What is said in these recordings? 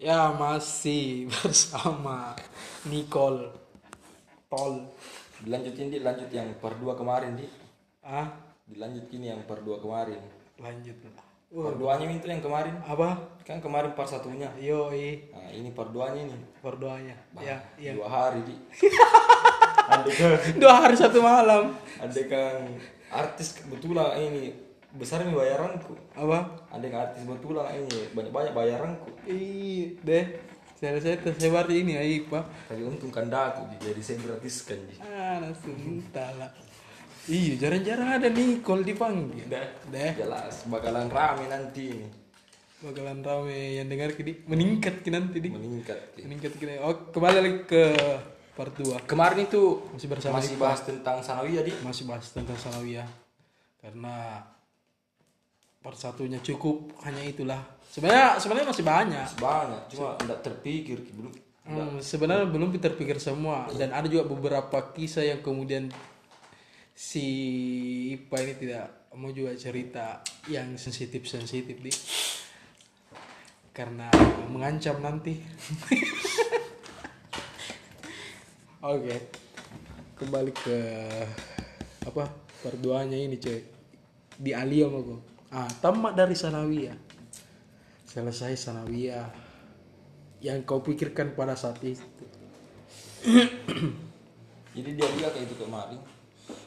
Ya masih bersama Nicole Tol. Dilanjutin di lanjut yang per dua kemarin di. Ah, Dilanjut gini yang per dua kemarin. lanjut lah. Per duanya itu yang kemarin. Apa? Kan kemarin per satunya. Yo, Nah, ini per duanya ini. berdoanya. Ya, iya. Dua hari di. Andai kan, Dua hari satu malam. andai kan artis kebetulan ini besar nih bayaranku. Apa? Andai kan artis betulan ini banyak-banyak bayaranku. Ih, deh. Saya saya tersebar di ini ya, Pak. Tapi untung kandaku Ji, jadi saya gratiskan. Ah, langsung entahlah. Iya, jarang-jarang ada Nicole dipanggil. Udah, Deh. jelas bakalan rame nanti ini. Bakalan rame yang dengar kini meningkat ki nanti di. Meningkat. Ki. Meningkat kini. Oh, kembali lagi ke part 2. Kemarin itu Masih bersama masih bahas tentang sanawiyah di. masih bahas tentang Salawiyah karena part satunya cukup hanya itulah. Sebenarnya sebenarnya masih banyak. Banyak, cuma tidak terpikir Ki, belum. Hmm, sebenarnya belum terpikir semua. Dan ada juga beberapa kisah yang kemudian si Ipa ini tidak mau juga cerita yang sensitif sensitif di karena mengancam nanti. Oke kembali ke apa perduanya ini coy di Alia aku ah tamat dari Sanawiyah selesai Sanawiyah yang kau pikirkan pada saat itu Jadi dia bilang kayak itu kemarin.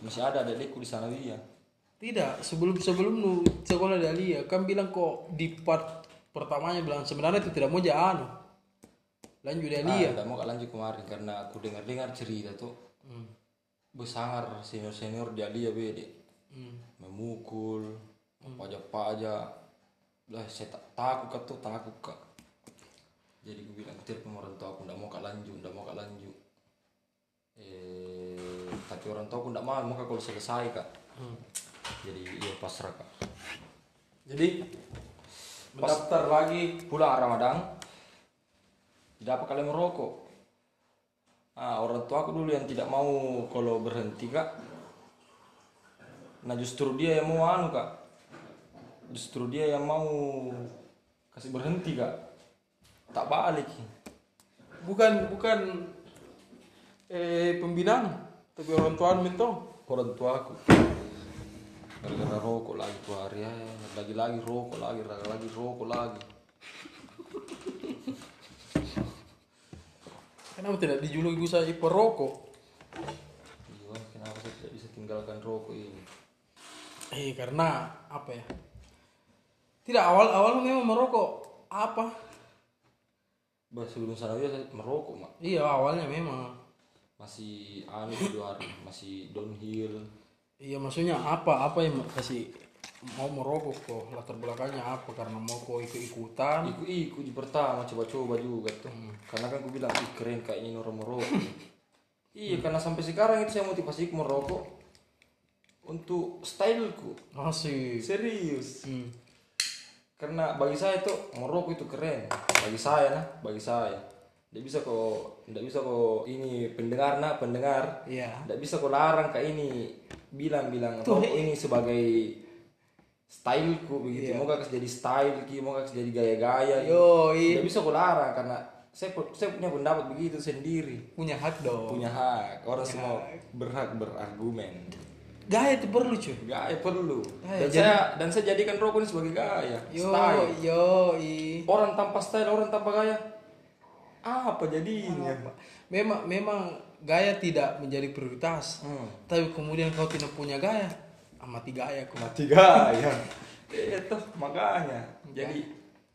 Masih ada adekku di sanawiyah. Tidak, sebelum sebelum lu sekolah di Alia, kan bilang kok di part pertamanya bilang sebenarnya itu tidak mau jalan. Lanjut di Alia. Ah, tidak mau lanjut kemarin karena aku dengar-dengar cerita tuh. Hmm. Besangar senior-senior di Alia bede. Hmm. Memukul, pajak-pajak. Lah saya tak takut kak tuh takut kak. Jadi aku bilang ke orang tua aku tidak mau kak lanjut, tidak mau kak lanjut. Eh, tapi orang tua aku tidak mau, mau kak kalau selesai kak. Hmm. Jadi iya pasrah kak. Jadi mendaftar lagi pulang Ramadan tidak apa kalian merokok ah orang tua aku dulu yang tidak mau kalau berhenti kak nah justru dia yang mau anu kak justru dia yang mau kasih berhenti kak tak balik bukan bukan eh pembinaan tapi orang tua mentong. orang tua aku gara-gara rokok lagi tuh hari ya lagi-lagi rokok lagi lagi rokok lagi Kenapa tidak dijuluki saya perokok? Iya, kenapa saya tidak bisa tinggalkan rokok ini Eh karena apa ya? Tidak awal awal memang merokok. Apa? Bah, sebelum sanawiyah saya merokok mak. Iya awalnya memang. masih anu di luar masih downhill. Iya maksudnya apa apa yang kasih mau merokok kok? Latar belakangnya apa? Karena mau kok ikut ikutan ikut ikut di pertama coba-coba juga tuh. Karena kan aku bilang Ih, keren kayak ini orang merokok. Iya karena sampai sekarang itu saya motivasi merokok untuk styleku. Masih serius. Hmm. Karena bagi saya tuh merokok itu keren. Bagi saya nah bagi saya. Tidak bisa kok tidak bisa kok ini pendengar nah pendengar. Iya. Tidak bisa kok larang kayak ini bilang-bilang rokok ini sebagai styleku begitu. Mau kasih jadi style ki mau kasih jadi gaya-gaya yo tidak bisa kok larang karena saya saya punya pendapat begitu sendiri. Punya hak dong. Punya hak. Orang semua berhak berargumen gaya itu perlu cuy. Gaya perlu. Gaya, dan saya dan saya jadikan rokok ini sebagai gaya yo style. yo i orang tanpa style orang tanpa gaya. Apa jadinya? Memang memang gaya tidak menjadi prioritas. Hmm. tapi kemudian kau tidak punya gaya amati gaya kok mati gaya. Itu makanya. Jadi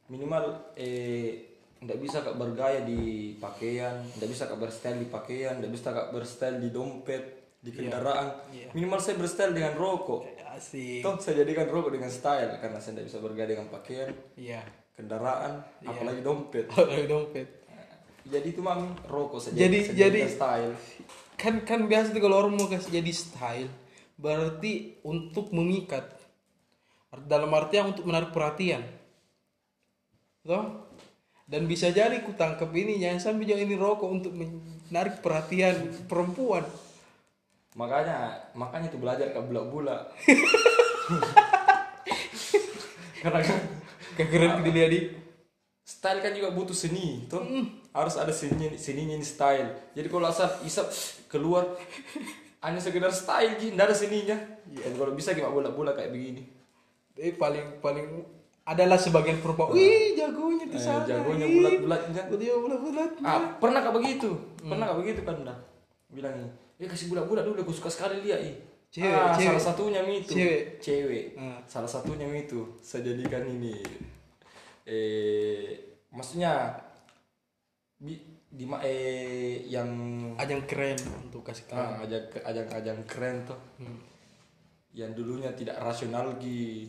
minimal eh nggak bisa kak bergaya di pakaian nggak bisa kak berstyle di pakaian nggak bisa kak berstyle di dompet di kendaraan. Iya. minimal saya berstyle dengan rokok. Asik. Toh saya jadikan rokok dengan style karena saya nggak bisa bergaya dengan pakaian iya. kendaraan apalagi dompet. Kalau dompet. Jadi itu mami rokok saja Jadi- saya jadi- style. kan kan biasa tuh kalau orang mau kasih jadi style berarti untuk memikat dalam artian untuk menarik perhatian. Toh? Dan bisa jadi ku tangkap ini jangan sampai jangan ini rokok untuk menarik perhatian perempuan makanya makanya tuh belajar ke bulak-bulak karena kan kekeren dilihat di style kan juga butuh seni tuh harus ada seninya seninya ini style jadi kalau asal isap keluar hanya sekedar style ji nggak ada seninya dan kalau bisa kayak bola-bola kayak begini Eh paling paling adalah sebagian perempuan. Wih, jagonya di Eh, sana. jagonya ih. bulat-bulatnya. Dia bulat-bulat. ah pernah kak begitu pernah kak begitu kan dah bilang ini eh kasih bulat-bulat dulu aku suka sekali dia ih Cewek, ah, cewek. salah satunya itu Cewek. cewek Ah. salah satunya itu saya jadikan ini eh maksudnya bi, di ma- eh yang Ajang keren untuk kasih keren. ah, ajang ajang ajang keren tuh Hmm. yang dulunya tidak rasional di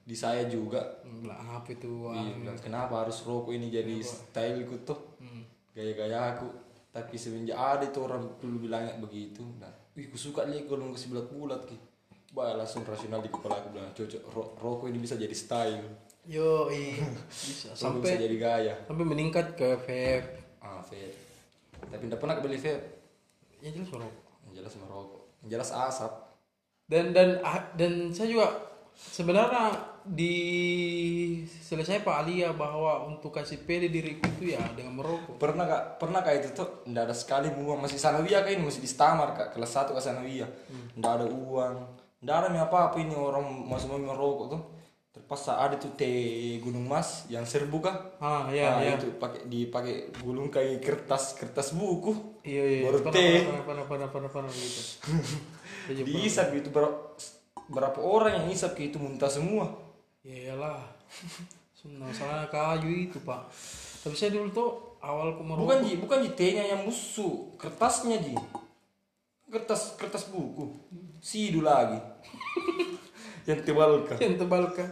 di saya juga Bilang apa itu? Iya, bilang, kenapa harus rokok ini jadi styleku tuh Hmm. gaya-gaya aku tapi semenjak ada itu orang dulu bilangnya begitu nah. Wih aku suka lihat kalau kasih bulat-bulat ki. Bah langsung rasional di kepala aku bilang cocok ro- rokok ini bisa jadi style. Yo. Bisa. Rokok bisa sampai jadi gaya. sampai meningkat ke vape. ah vape. Tapi tidak pernah beli vape. Ya jelas merokok. yang jelas merokok yang jelas asap. Dan dan ah, dan saya juga sebenarnya di selesai Pak Alia bahwa untuk kasih pede diriku itu ya dengan merokok. pernah kak pernah kak itu tuh ndak ada sekali uang. Masih sanawiyah kak ini masih di stamar kak. Kelas satu ke sanawiyah. Ndak ada uang. Ndak ada apa apa ini orang masih mau merokok tuh terpas ada tuh teh gunung mas yang serbu kak Ah, iya, Nah, iya. itu pakai dipakai gulung kayak kertas kertas buku. Iya, iya. Baru pernah, teh. pernah, pernah, pernah, pernah, pernah, gitu. Diisap gitu berapa berapa orang yang isap kayak itu muntah semua Ya iyalah. Masalahnya kayu itu pak. Tapi saya dulu tuh awal merokok. bukan ji bukan ji tehnya yang busuk kertasnya ji kertas kertas buku sidu lagi yang tebal kah yang tebal kan.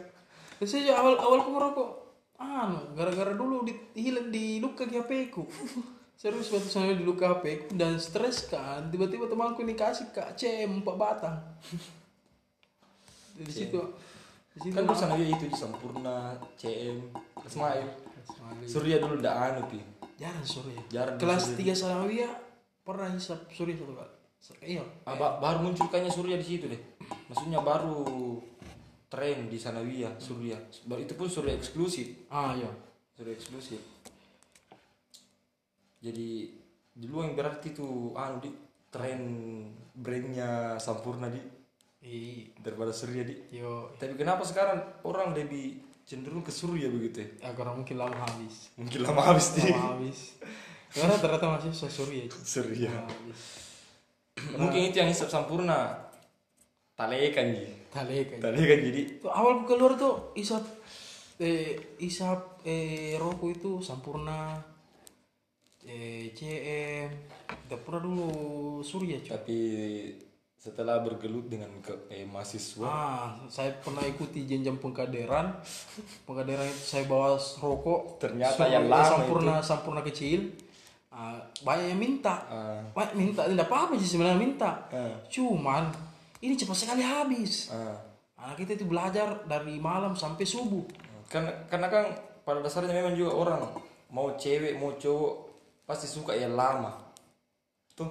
Saya juga awal awal aku merokok. Anu, gara-gara dulu di hilang di luka di HP ku. Serius waktu saya di luka HP ku dan stres kan. Tiba-tiba temanku ini kasih kak CM 4 batang. Di situ. Di situ. Kan dulu sana dia itu di sempurna CM Ismail Surya dulu ndak anu pi. Jarang sore. Jarang Kelas 3 Sanawiyah pernah hisap sore satu kali. Iya. Ah, ba- baru muncul kayaknya Surya di situ deh. Maksudnya baru tren di Sanawiyah Surya. Baru itu pun Surya eksklusif. Ah iya. Surya eksklusif. Jadi dulu yang berarti tuh anu di tren brandnya Sampurna di Iya. daripada Surya di Yo, tapi kenapa sekarang orang lebih cenderung ke Surya begitu ya ya karena mungkin lama habis. mungkin lama habis di Lama habis. Karena ternyata masih Surya itu. Surya habis. mungkin itu yang hisap Sampurna talekan ji Tale kan. talekan jadi Tuh, awal keluar tuh isap eh isap eh rokok itu sampurna eh CM udah pernah dulu Surya cuy. tapi setelah bergelut dengan ke eh, mahasiswa Ah, saya pernah ikuti jenjang pengkaderan. Pengkaderan itu saya bawa rokok. Ternyata yang lama sampurna sampurna kecil. Ah, banyak yang minta. Banyak minta, tidak apa-apa sih sebenarnya minta. Ah. Cuman ini cepat sekali habis. ah, Anak kita itu belajar dari malam sampai subuh. karena karena kan pada dasarnya memang juga orang mau cewek mau cowok pasti suka yang lama tuh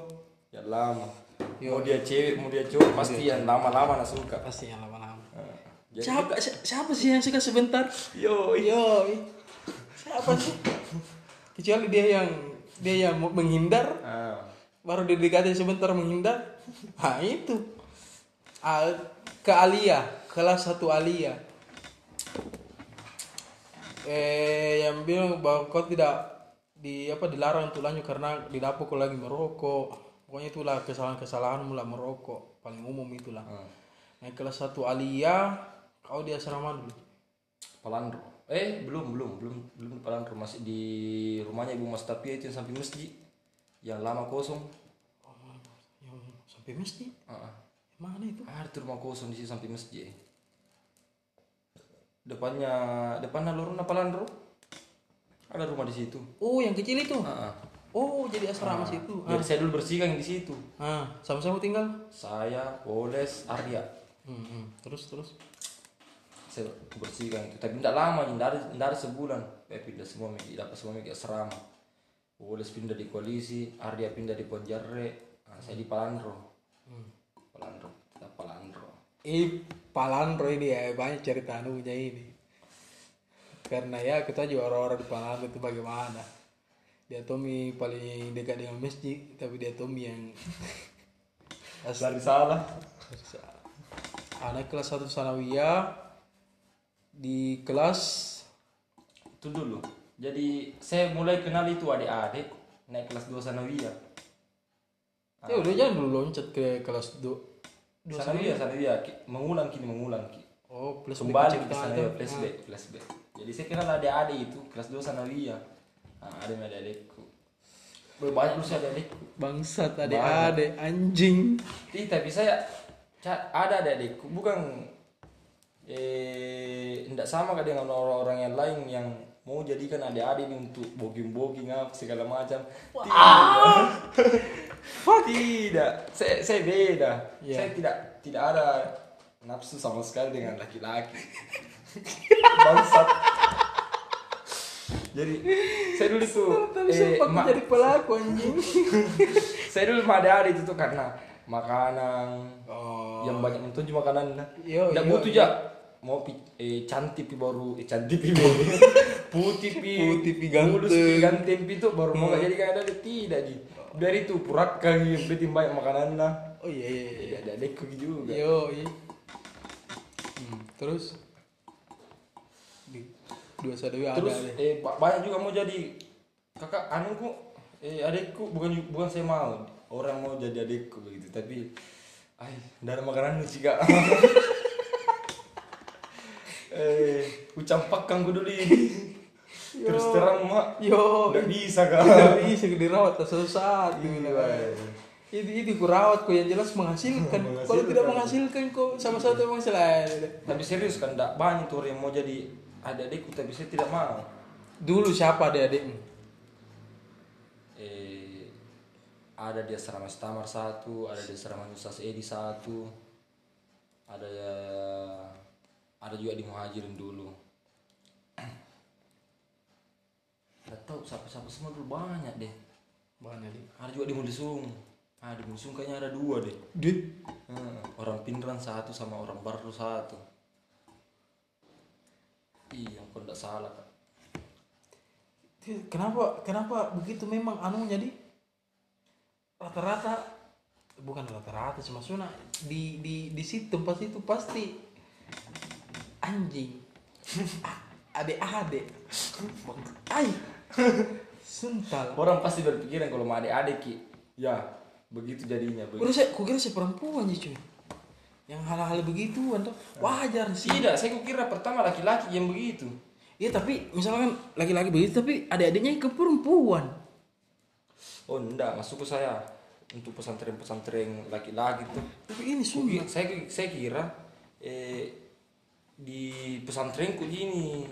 yang lama mau dia cewek mau dia cowok pasti yang lama-lama nah suka Pasti yang lama-lama. Siapa, si- siapa sih yang suka sebentar? yo Yo, siapa sih? Kecuali dia yang dia yang mau menghindar, ah, baru didekati sebentar menghindar. Nah itu. Ah, ke Alia, kelas satu Alia. Eh yang bilang bahwa kau tidak di apa dilarang untuk lanjut karena di dapur kau lagi merokok. Pokoknya itulah kesalahan-kesalahan mulai merokok paling umum itulah. ah. Yang kelas satu Alia, kau di asrama dulu. Palandro eh belum belum belum belum di Palandro masih di rumahnya ibu Mas Tapia itu yang samping masjid yang lama kosong Yang sampai masjid. ah, ah. Mana itu? ada tuh rumah kosong di situ samping masjid depannya depannya lorong Palandro ada rumah di situ Oh, yang kecil itu. ah, ah. Oh, jadi asrama situ. Jadi saya dulu bersihkan di situ. Ah, sama-sama tinggal. Saya, Woles, Arya. Hmm, hmm. Terus terus. Saya bersihkan itu. Tapi tidak lama, tidak ada, tidak ada sebulan. Saya pindah semua, dapat semua Miki asrama. Woles pindah di koalisi, Arya pindah di Ponjarre, nah, saya di Palandro. Palandro, tetap Palandro. Eh, Palandro ini ya banyak cerita anunya ini. karena ya kita juga orang-orang di Pangandaran itu bagaimana dia Tommy paling dekat dengan masjid tapi dia Tommy yang Lari salah. anak kelas 1 sanawiyah di kelas Itu dulu. Jadi saya mulai kenal itu adik-adik naik kelas 2 sanawiyah. ya udah jangan dulu loncat ke kelas 2 Sanawiyah, sanawiyah. Mengulang kini mengulang. Ki. oh plus Kembali ke sanawiyah, flashback, flashback. Jadi saya kenal adik-adik itu kelas 2 sanawiyah. Nah, ada yang adik-adikku. Wih, Banyak lu sih adik-adikku. bangsat adik-adik anjing Ih, tapi saya ca- ada adik-adikku bukan eh tidak sama kan dengan orang-orang yang lain yang mau jadikan adik-adik ini untuk boging-boging apa segala macam. Tidak. tidak. Saya saya beda. Iya. Saya tidak tidak ada nafsu sama sekali dengan laki-laki. Bangsat. Jadi saya dulu tuh tapi eh, sempat ma- jadi pelaku anjing. Saya dulu sama adik-adik itu tuh karena makanan. Oh. Yang banyak makanan. Nah. Yo, Nggak yo, butuh ya mau pi, eh, cantik pi baru eh, cantik pi baru. Putih pi. Putih pi ganteng. mulus pi ganteng. pi tuh baru mau jadi kan ada tidak di dari itu purak kali beli banyak makanan lah. Oh iya iya iya. Ada adekku juga. Yo iya. Hmm, terus dua sadawi ada terus deh eh ba- banyak juga mau jadi kakak anuku eh adekku bukan bukan saya mau orang mau jadi adekku begitu tapi ay ada makanan lucu kak eh ku campakkan ku dulu terus terang mak. Yo. Nggak bisa kak. Tidak bisa dirawat sesaat gitu Iya. itu itu kurawat kok yang jelas menghasilkan. Kalau tidak menghasilkan. kok sama satu emang selain. Tapi serius kan tidak banyak tuh yang mau jadi adik-adikku tapi saya tidak mau dulu siapa adik adikmu eh ada di asrama Stamar satu, ada di asrama Ustaz Edi satu, ada ada juga di Muhajirin dulu. Gak tahu siapa-siapa semua dulu banyak deh. mana dia Ada juga di Mulisung. Ah di Mulisung kayaknya ada dua deh. Dit Hmm, orang Pinran satu sama orang Baru satu. Iya, kalau tidak salah kak. kenapa kenapa begitu memang anu jadi rata-rata bukan rata-rata sih maksudnya di di di situ tempat itu pasti anjing A- adik-adik ay suntal Orang pasti berpikiran kalau mau adik-adik Ki, ya begitu jadinya. begitu. udah saya kukira saya perempuan sih cuy yang hal-hal begituan tuh wajar sih Tidak, saya kira pertama laki-laki yang begitu. iya tapi misalkan laki-laki begitu tapi adik-adiknya ke perempuan Oh enggak, masukku saya untuk pesantren-pesantren laki-laki tuh. tapi ini sungguh saya saya kira eh, di pesantrenku ini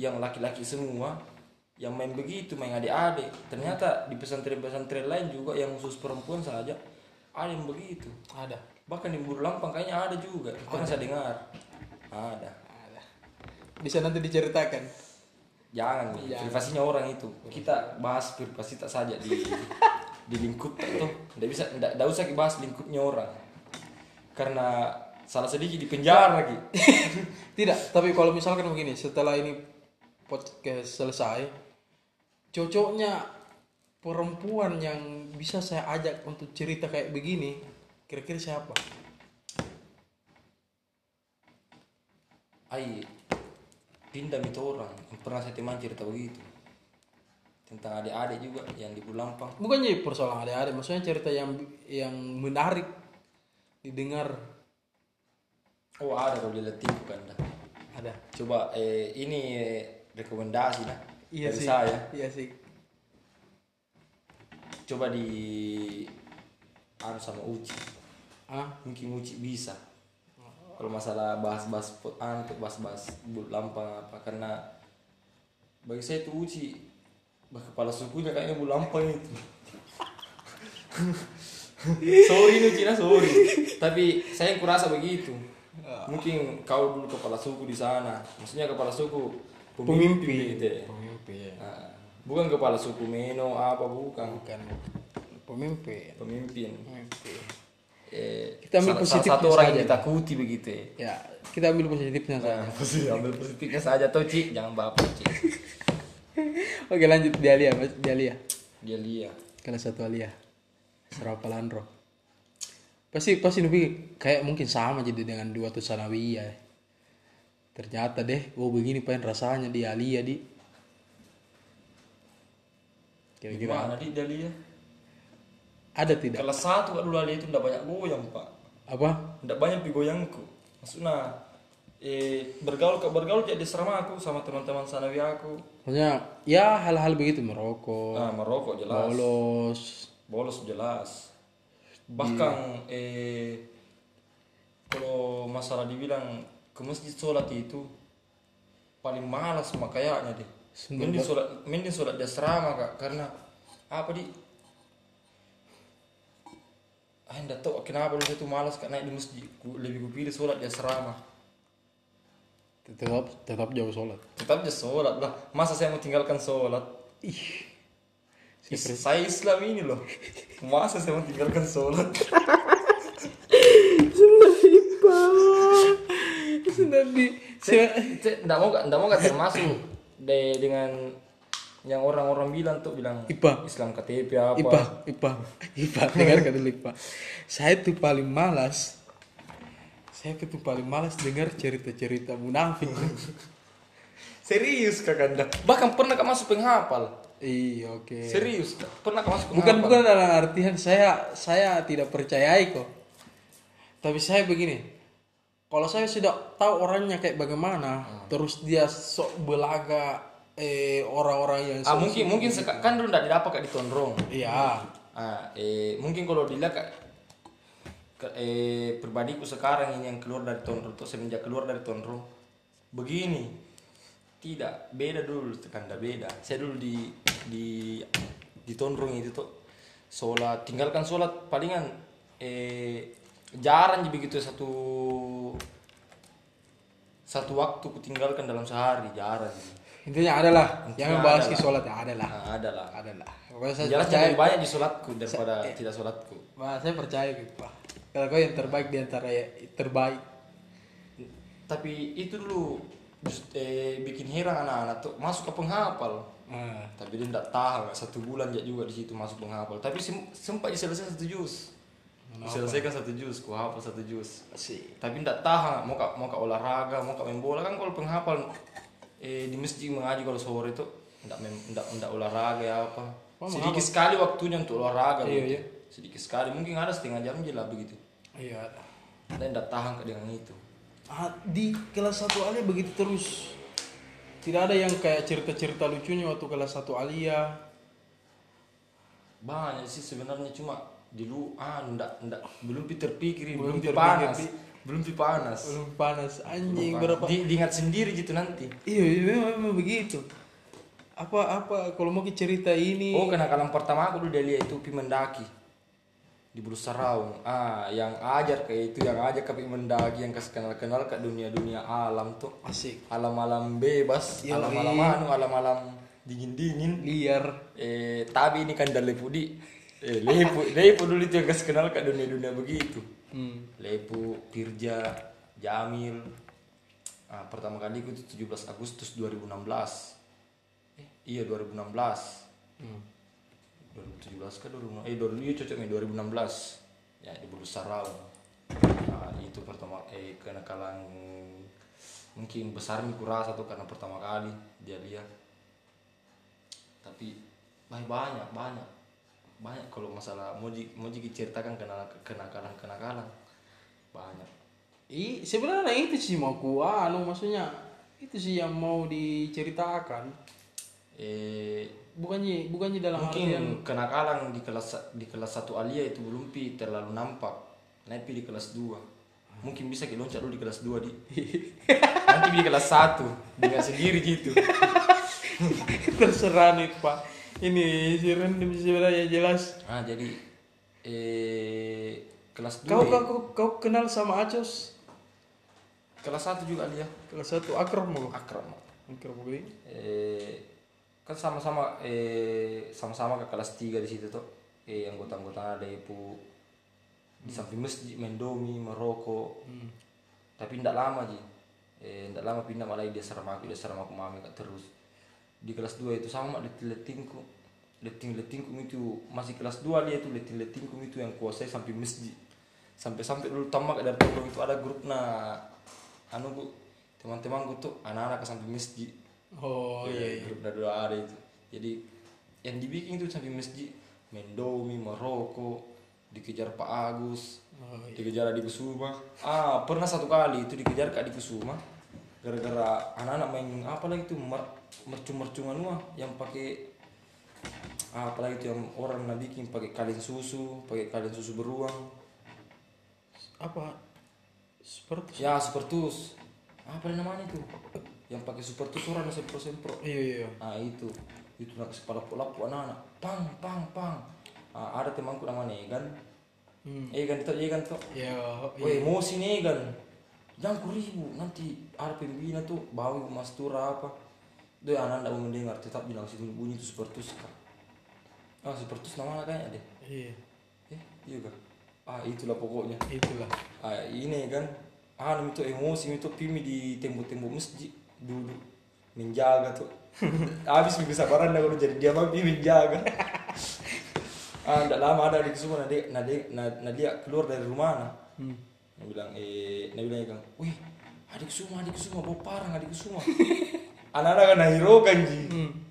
yang laki-laki semua yang main begitu main adik-adik. Ternyata di pesantren-pesantren lain juga yang khusus perempuan saja ada yang begitu. ada Bahkan di Buru Lampang kayaknya ada juga. Pernah saya dengar. Ada. ada bisa nanti diceritakan Jangan Jangan. privasinya orang itu. Kita bahas privasi tak saja di di lingkup tuh. Tidak bisa, tidak usah bahas lingkupnya orang. Karena salah sedikit di penjara lagi. Tidak, tapi kalau misalkan begini, setelah ini podcast selesai, cocoknya perempuan yang bisa saya ajak untuk cerita kayak begini, kira-kira siapa? Ai, pindah itu orang. Yang Pernah saya teman cerita begitu. Tentang adik-adik juga yang di Bulampang. Bukan jadi persoalan adik-adik, maksudnya cerita yang yang menarik didengar Oh ada kalau di Latin kan dah. ada. Coba eh, ini eh, rekomendasi nah Iya dari sih. saya. Iya sih. Coba di anu sama Uci. Ah, mungkin Uci bisa. Kalau masalah bahas-bahas anu tuh bahas-bahas bulu lampang apa karena bagi saya itu Uci bah kepala sukunya kayaknya bulu lampang itu sorry nih Cina sorry. Tapi saya kurasa begitu. Mungkin kau dulu kepala suku di sana. Maksudnya kepala suku pemimpin, gitu ya. Pemimpin. Nah, bukan kepala suku Meno apa bukan. Bukan. Pemimpin. pemimpin. Pemimpin. Eh, Kita ambil salah, salah positifnya satu orang saja. yang ditakuti begitu ya. Ya, kita ambil positifnya saja. Nah, positif, ambil positifnya saja tuh Ci, jangan baper Ci. Oke, lanjut di Alia, Mas. Di Alia. Dia lihat. Kelas satu Alia. Serapalandro. Pasti pasti Nubi kayak mungkin sama jadi dengan dua tuh Sanawiyah. Ternyata deh, oh begini pengen rasanya di Alia di. Kira-kira di? Ada tidak? Kelas satu Kak dulu Ali itu enggak banyak goyang, Pak. Apa? Enggak banyak pi goyangku. Maksudnya eh bergaul ke bergaul jadi serama aku sama teman-teman sanawi aku. Maksudnya ya hal-hal begitu merokok, Nah, merokok jelas. bolos. bolos jelas bahkan eh kalau masalah dibilang ke masjid sholat itu paling malas mah kayaknya deh mending sholat mending sholat di asrama kak karena apa di ah enggak tahu kenapa dulu itu malas naik di masjid. Ku- lebih kupilih sholat di asrama. Tetap tetap jauh sholat. tetap aja sholat lah. Masa saya mau tinggalkan sholat Ih. Is- saya Islam ini loh. Masa saya mau tinggalkan sholat Sudah di saya tidak mau nggak mau nggak termasuk de, dengan yang orang-orang bilang tuh bilang Ipa. Islam KTP apa Ipa, Ipa, Ipa, dengarkan dulu Ipa. Saya tuh paling malas. Saya tuh paling malas dengar cerita-cerita munafik. serius kak Ganda bahkan pernah kak masuk penghafal Iya, oke. serius Kak. pernah kak masuk Bukan penghafal bukan dalam artian saya saya tidak percayai kok. Tapi saya begini. Kalau saya sudah tahu orangnya kayak bagaimana, terus dia sok belaga eh orang-orang yang ah mungkin mungkin seka- kan dulu tidak didapat kak di Tonrong Iya. ah eh mungkin kalau dilihat kak ke- eh pribadiku sekarang ini yang keluar dari Tonrong tuh semenjak keluar dari Tonrong begini. Tidak beda dulu tanda beda. Saya dulu di di di Tonrong itu tuh sholat tinggalkan sholat palingan eh jarang jadi begitu satu satu waktu ku tinggalkan dalam sehari jarang Intinya adalah yang Intinya membahas adalah. sholat ya adalah. nah, ada lah Adalah. Pokoknya saya jelas percaya. lebih banyak di sholatku daripada tidak sholatku Wah, saya percaya gitu, Pak. Kalau kau yang terbaik di antara ya, terbaik. tapi itu dulu just, eh, bikin heran anak-anak tuh masuk ke penghafal Ah. tapi dia tidak tahan nggak satu bulan juga di situ masuk penghafal tapi sem- sempat diselesaikan satu juz diselesaikan satu juz ku hafal satu juz Sih. tapi tidak tahan mau kak mau kak olahraga mau kak main bola kan kalau penghafal eh, di masjid mengaji kalau sore itu tidak tidak tidak olahraga ya apa sedikit sekali waktunya untuk olahraga Iya, begitu. iya. sedikit sekali mungkin ada setengah jam aja lah begitu Iya. dan tidak tahan kak dengan itu Ah, di kelas 1 alia begitu terus. Tidak ada yang kayak cerita-cerita lucunya waktu kelas 1 alia. banyak sih sebenarnya cuma di lu ah ndak ndak belum pi terpikir Belum belum, pi terpikir, panas Pi. Belum pi panas Belum panas anjing Belum berapa. panas. Di, diingat sendiri gitu nanti. Iya, iya, memang, memang begitu. Apa apa kalau mau cerita ini. Oh kenakalan pertama aku dia lihat itu pi mendaki. Di Bulu ah yang ajar kayak itu yang ajar ke mendaki yang kasih kenal kenal ke dunia dunia alam tuh. Asik, alam alam bebas. Yoi. alam alam anu alam alam dingin dingin liar. eh tapi ini kan dari Pudi. Eh lepu lepu dulu itu yang kasih kenal ke dunia dunia begitu Hmm. Lepu, Pirja, Jamil. Ah, pertama kali itu 17 Agustus 2016. Eh, iya 2016. Hmm. 2017 kan 2016. Eh 2000 iya cocok nih 2016. Ya di Bulu Sarau. Nah, itu pertama eh kenakalan mungkin besar nih kurasa tuh karena pertama kali dia lihat. Tapi banyak banyak banyak banyak kalau masalah mau di, mau di ceritakan kenakalan kenakalan kenakalan banyak. I, sebenarnya itu sih mau ku anu maksudnya itu sih yang mau diceritakan. eh Bukannya bukannya dalam artian mungkin kenakalan di kelas di kelas satu alia itu belum pi terlalu nampak. Naik di kelas 2 mungkin bisa kita loncat dulu di kelas 2 di. Nanti di kelas 1 dengan sendiri gitu. Terserah nih Pak. Ini si random sebenarnya jelas. ah jadi eh kelas 2 Kau kau kau, kau kenal sama Acos? kelas 1 juga dia. Kelas satu akrab mau. akrab Akrab mau eh kan sama-sama eh sama-sama ke kelas 3 di situ tuh. Eh anggota-anggota ada Ibu di samping masjid main domi merokok. Tapi tidak lama ji. Eh tidak lama pindah malah dia serem aku dia serem aku mami kak terus. Di kelas 2 itu sama leting letingku leting letingku itu masih kelas 2 dia itu leting letingku itu yang kuasai sampai masjid. Sampai sampai dulu tamak dari toko itu ada grup nah anu bu teman-temanku tuh anak-anak ke sampai masjid. Oh iya iya. grup dari dua hari itu jadi yang dibikin itu sampai masjid main domi merokok dikejar Pak Agus oh iya. dikejar di Kusuma. Ah pernah satu kali itu dikejar kak di Kusuma gara-gara anak-anak main apa lagi tuh mer mercung-mercungan wah yang pakai ah, apalagi itu yang orang nabi bikin pakai kaleng susu pakai kaleng susu beruang. Apa? Seperti ya supertus apa namanya itu? Yang pakai supertus orang sempro sempro. Iya iya ah itu. Itu nak kepala lapu anak-anak pang pang pang. Ah, ada temanku namanya Egan. Hmm. Egan itu Egan tuh. Ya Woi emosi nih kan Jangan ku ribu nanti ada pembina tuh bawa mas tura apa. Doi anak tidak mau mendengar tetap bilang sih bunyi itu sepertus kak Ah sepertus nama kayaknya deh. Iya. Eh iya kak Ah itulah pokoknya. Itulah. Ah ini kan Ah itu emosi itu pimi di tembok-tembok masjid. Duduk menjaga tuh. Habis minggu sabaran dah kalau jadi dia mah pimi menjaga. Ah tidak lama ada di semua Nadia, Nadia, Nadia keluar dari rumah nah. hmm. Dia bilang, eh, dia bilang kan, wih, adik semua, adik semua, bawa parang, adik semua. Anak-anak kan hero kan ji,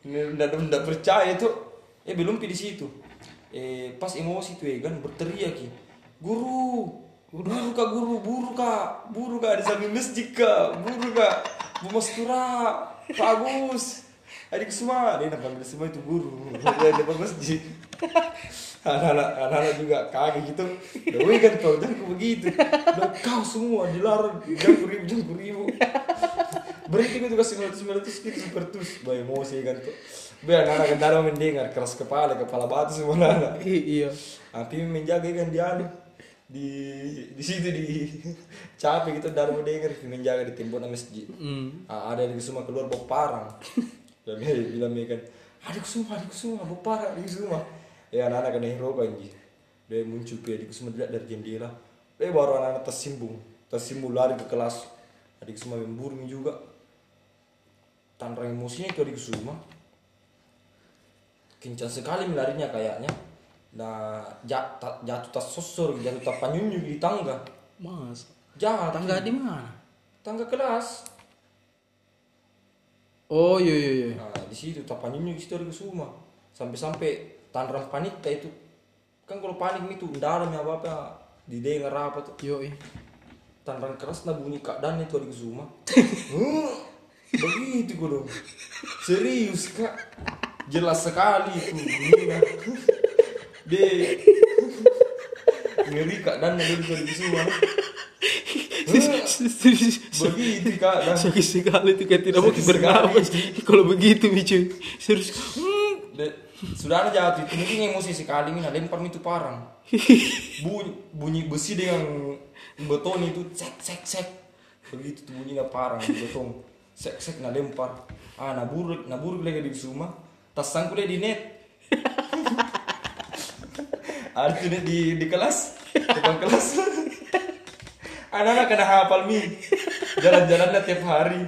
nggak nggak percaya tuh, eh belum pi di situ. Eh pas emosi tuh eh kan berteriak ki, guru, guru. kak guru, buru kak, buru kak di samping masjid kak, buru kak, bu mastura, pak Agus, adik semua, dia panggil semua itu guru, dia di depan masjid. anak-anak anak-anak juga kaget gitu. Dewi kan kau jangan begitu. Dan kau semua dilarang jangan ku ribu jangan ku ribu berhenti gitu kasih sembilan ratus gitu sepertus bayi emosi kan tuh biar anak-anak kan mendengar keras kepala kepala batu semua anak iya tapi menjaga kan dia di di situ di capek gitu dari mendengar menjaga di tembok masjid. Hmm. Ah, ada di semua keluar bawa parang. Dan dia bilang kan adik semua adik semua bawa parang adik semua ya anak-anak kena hero kan dia muncul dia adik semua dilihat dari jendela. Dia baru anak-anak tersimbung tersimbung lari ke kelas. Adik semua memburu juga. Tanpa emosinya itu adik semua kencang sekali melarinya kayaknya nah jat, jatuh tas sosor jatuh tas panyunyu di tangga mas jatuh tangga di mana tangga kelas oh iya iya iya Nah, di situ tapannya di situ ada semua. Sampai-sampai tanram panik kayak itu. Kan kalau panik itu dalam ya apa apa didengar apa tuh. yo iya Tanran keras nah bunyi keadaan itu ada semua. Hmm, begitu kok dong. Serius kak. Jelas sekali itu. De ngeri keadaan ada di semua. Begitu kak dan sakit sekali tuh kayak tidak mau bernapas. kalau begitu mi cuy serius De- sudah ada jatuh itu. Mungkin emosi sekali mina lempar itu parang. Bunyi bunyi besi dengan beton itu cek cek cek. Begitu tuh bunyinya parang beton. Cek cek nah lempar. Ah nabur nabur lagi di rumah tas sangku di net. Ada tuh net di di kelas? Depan kelas. Anak-anak kena hafal mi. Jalan-jalannya tiap hari.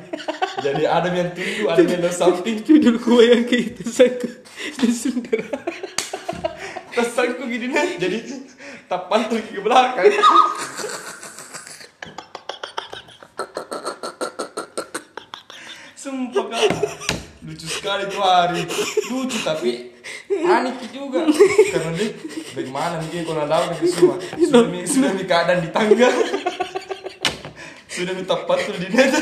Jadi ada yang tunggu ada yang samping judul kue yang kayak itu sangku di Sunda Pesanku gini nih, jadi tak pantul ke belakang. Sumpah kak, lucu sekali tuh hari. Lucu tapi panik juga. Karena dia bagaimana nih kalau tahu ke semua. Sudah mi sudah mi keadaan di tangga. Sudah minta pantul di net.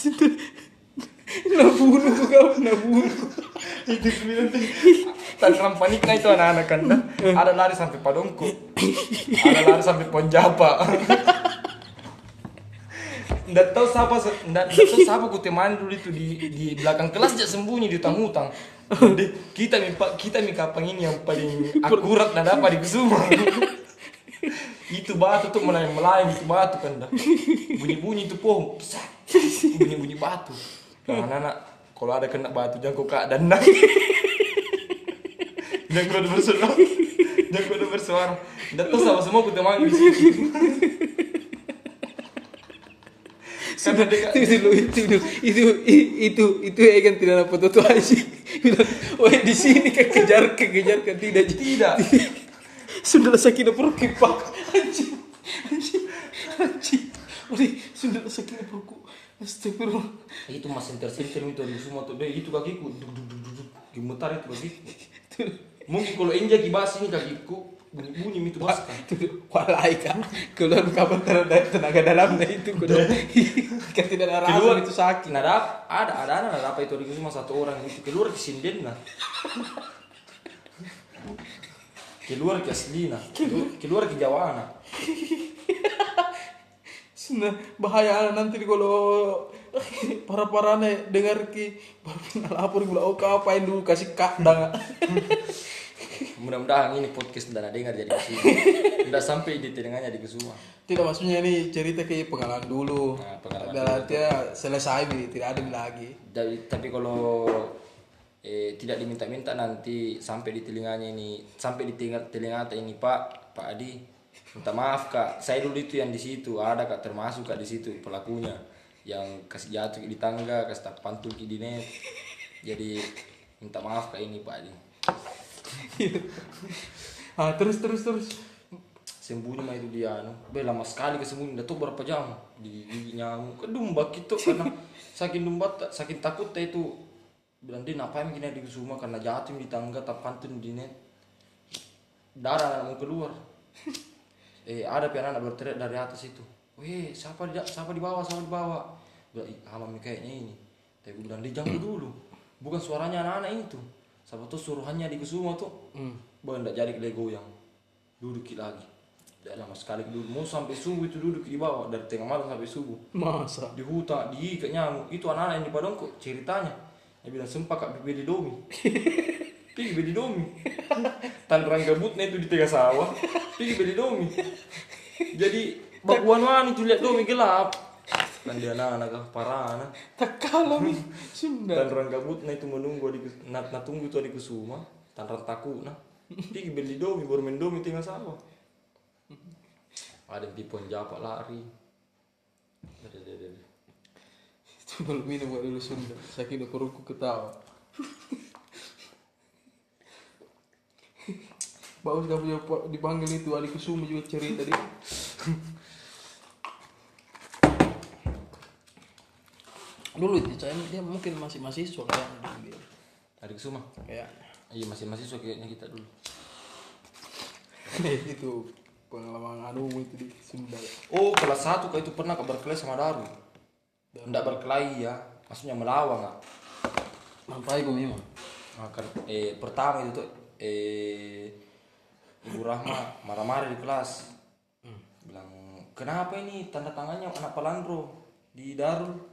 situ nabunuh kau nabunuh itu tuh tantram panik nah itu anak-anak kan ada lari sampai padongko ada lari sampai ponjapa Nggak tahu siapa nggak nggak tahu siapa ku temani dulu itu di di belakang kelas aja sembunyi di utang-utang. Jadi kita mi kita mi kapang ini yang paling akurat dan dapat di Kusuma. itu batu tuh melayang melayang itu batu kan dah. Bunyi-bunyi itu pohon. Bunyi-bunyi batu. Nah, anak-anak kalau ada kena batu jangan kau kak dan nak. Jangan kau. Dan gue udah bersuara. Dan tuh sama semua gue teman di sini. Karena dia itu itu itu itu itu itu itu ya kan tidak dapat tuh aja. Bilang oh di sini kan kejar kejar kan tidak tidak. sudah sakit perut kipak anjing. Anjing. Anjing. Wih, sudah sakit perutku astagfirullah. Itu masih tersintir itu di semua tuh. Deh itu kakiku. Duk duk duk duk duk. Gemetar itu kakiku. Mungkin kalau injak kibas ini kakiku bunyi bunyi itu itu walai kan? Keluar kapan tenaga tenaga dalamnya itu kudu. Kan tidak ada rasa Keluar. itu sakit nah ada ada ada ada apa itu? Di cuma satu orang itu keluar ke sinden nah keluar ke asli nah keluar, keluar ke jawa nah bahaya nanti kalau para parane dengar ki baru lapor gula oh kau apain dulu kasih kandang mudah-mudahan ini podcast udah dengar jadi ke sini udah sampai di telinganya di kesuma tidak maksudnya ini cerita kayak pengalaman dulu. Nah, pengalaman dan artinya selesai tidak ada lagi. Jadi, tapi kalau eh, tidak diminta-minta nanti sampai di telinganya ini sampai di telinga telinga ini Pak Pak Adi minta maaf kak. Saya dulu itu yang di situ. Ada kak termasuk kak di situ pelakunya. Yang kasih jatuh di tangga kasih tak pantul di net. Jadi minta maaf kak ini Pak Adi ah terus terus terus. Sembunyi mah itu dia anu. Be lama sekali kesembunyi udah tuh berapa jam? Di gigi nyamuk. Ke domba gitu karena saking domba ta- saking takut teh itu. Bilang dia ngapain gini di semua karena jatuh di tangga tak pantun di net. Darah mau keluar. Eh ada pian anak berteriak dari atas itu. Weh siapa di siapa di bawah siapa di bawah? Bilang kayaknya ini. Tapi gue bilang dia jangan dulu. Bukan suaranya anak-anak itu siapa tuh suruhannya di Kusuma tuh hmm. Bah, ndak jadi lego yang duduk lagi. Tidak lama sekali duduk. Mau sampai subuh itu duduk di bawah dari tengah malam sampai subuh. masa Di hutan, di ikat nyamuk. Itu anak-anak yang di Padang kok ceritanya. Dia bilang sempak kak bibi di domi. Pergi di domi. Tandrang gabutnya itu di tengah sawah. Pergi di domi. Jadi bakuan wan itu lihat domi gelap. Kan dia anak-anak kah, parah anak. tak kalah Mi. sudah Tandrang gabutnya itu menunggu di nat natunggu tuh di kusuma. Tandrang takut nah. Pergi beli domi baru main domi tinggal sawah. Ada yang tipuan japa lari. Ada ada ada. itu belum minum gak dulu Sunda udah perutku ketawa Bagus gak punya pa- dipanggil itu Ali Kusuma juga cerita dia. Dulu itu saya dia mungkin masih mahasiswa kayaknya dia. Hari kesuma. Kayaknya. Iya masih masih kayaknya kita dulu. itu pengalaman anu itu di Sunda. Oh kelas satu kau itu pernah kau berkelahi sama Daru. Tidak berkelahi ya, maksudnya melawan nggak? Mampai gue memang. Nah, kan, eh pertama itu tuh eh Ibu Rahma marah-marah di kelas. Bilang kenapa ini tanda tangannya anak Palandro di Darul.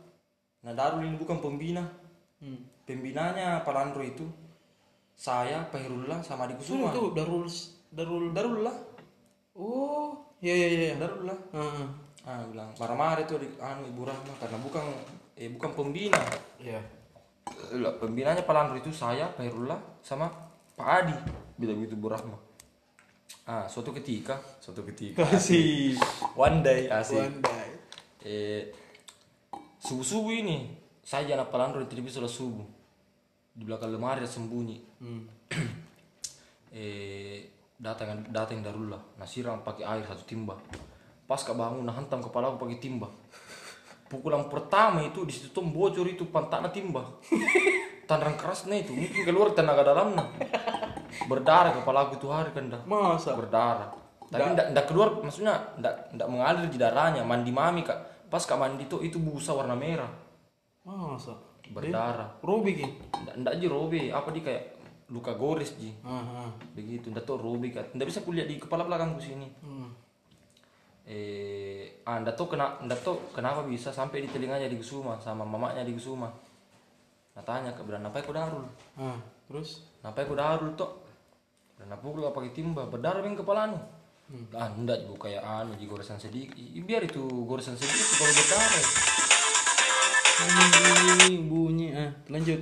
Nah Darul ini bukan pembina. Hmm. Pembinanya Palandro itu saya Pak Herullah sama Adik Kusuma. Itu Darul Darul Darul lah, Oh, iya iya iya. Darul lah. Heeh. Ah bilang marah-marah itu di anu Ibu Rahma karena bukan eh bukan pembina. Iya. Lah, pembinanya Palandro itu saya, Pak Herullah sama Pak Adi. Bilang gitu Bu Rahma. Ah, suatu ketika, suatu ketika. Kasih. One day asik. One day. Eh subuh-subuh ini saya anak Palandro di TV sudah subuh. Di belakang lemari ada sembunyi. Hmm. eh datang datang darullah nah siram pakai air satu timba. Pas kak bangun nah hantam kepala aku pakai timba. Pukulan pertama itu di situ tuh bocor itu pantatnya timba. Tandan kerasnya itu mungkin keluar tenaga dalamnya berdarah kepala aku itu hari kan dah. Masa? berdarah. Tapi ndak ndak keluar maksudnya ndak ndak mengalir di darahnya mandi mami kak pas kak mandi itu itu busa warna merah. Masa? berdarah. Robi ki. ndak ndak aja robe apa di kayak luka gores ji. Begitu ndak tahu robe kan ndak bisa kulihat di kepala belakangku sini. Hmm. eh ah ndak tahu kena ndak tahu kenapa bisa sampai di telinganya di Kusuma sama mamanya di Kusuma nah tanya ke bilang apa aku darul? Ah, terus? apa aku darul toh dan apa aku pakai timba berdarah bing kepala anu ah ndak juga kayak anu di goresan sedikit. Biar itu goresan sedikit kalau berdarah Bunyi, bunyi. Ah, lanjut.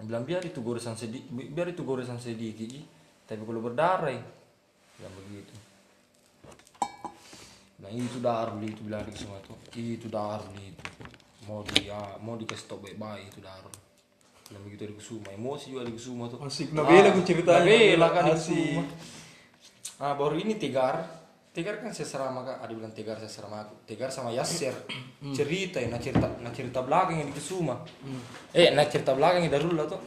bilang biar itu goresan sedikit biar itu goresan sedikit tapi kalau berdarah bilang begitu. Bilang itu Darul itu bilang di semua tuh. Itu Darul itu. Mau dia mau dikasih tau baik-baik itu Darul bilang begitu di Kusuma emosi juga di Kusuma tuh. Asik, nabela ku ceritanya. nabela kan di. Kusuma ah baru ini Tegar Tegar kan sesama kak. Ada bilang Tegar sesama aku. Tegar sama Yasser cerita ya nah cerita nah cerita belakangnya di Kusuma eh nah cerita belakangnya Darul lah tuh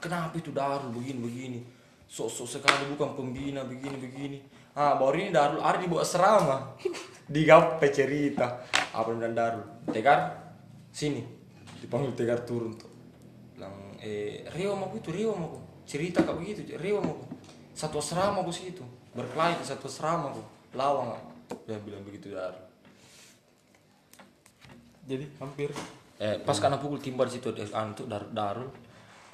kenapa itu Darul begini begini? Sok-sok sekali bukan pembina begini begini. Ah baru ini Darul ada di bawah asrama digape cerita. Apa yang bilang Darul. Tegar sini. Dipanggil Tegar turun tuh bilang eh Rio mau itu Rio mau cerita kak begitu Rio mau satu asrama aku situ. Berkelahi di satu asrama aku lawang. Dia bilang begitu Darul Jadi hampir. Eh pas karena pukul timba di situ dia antuk darul darul.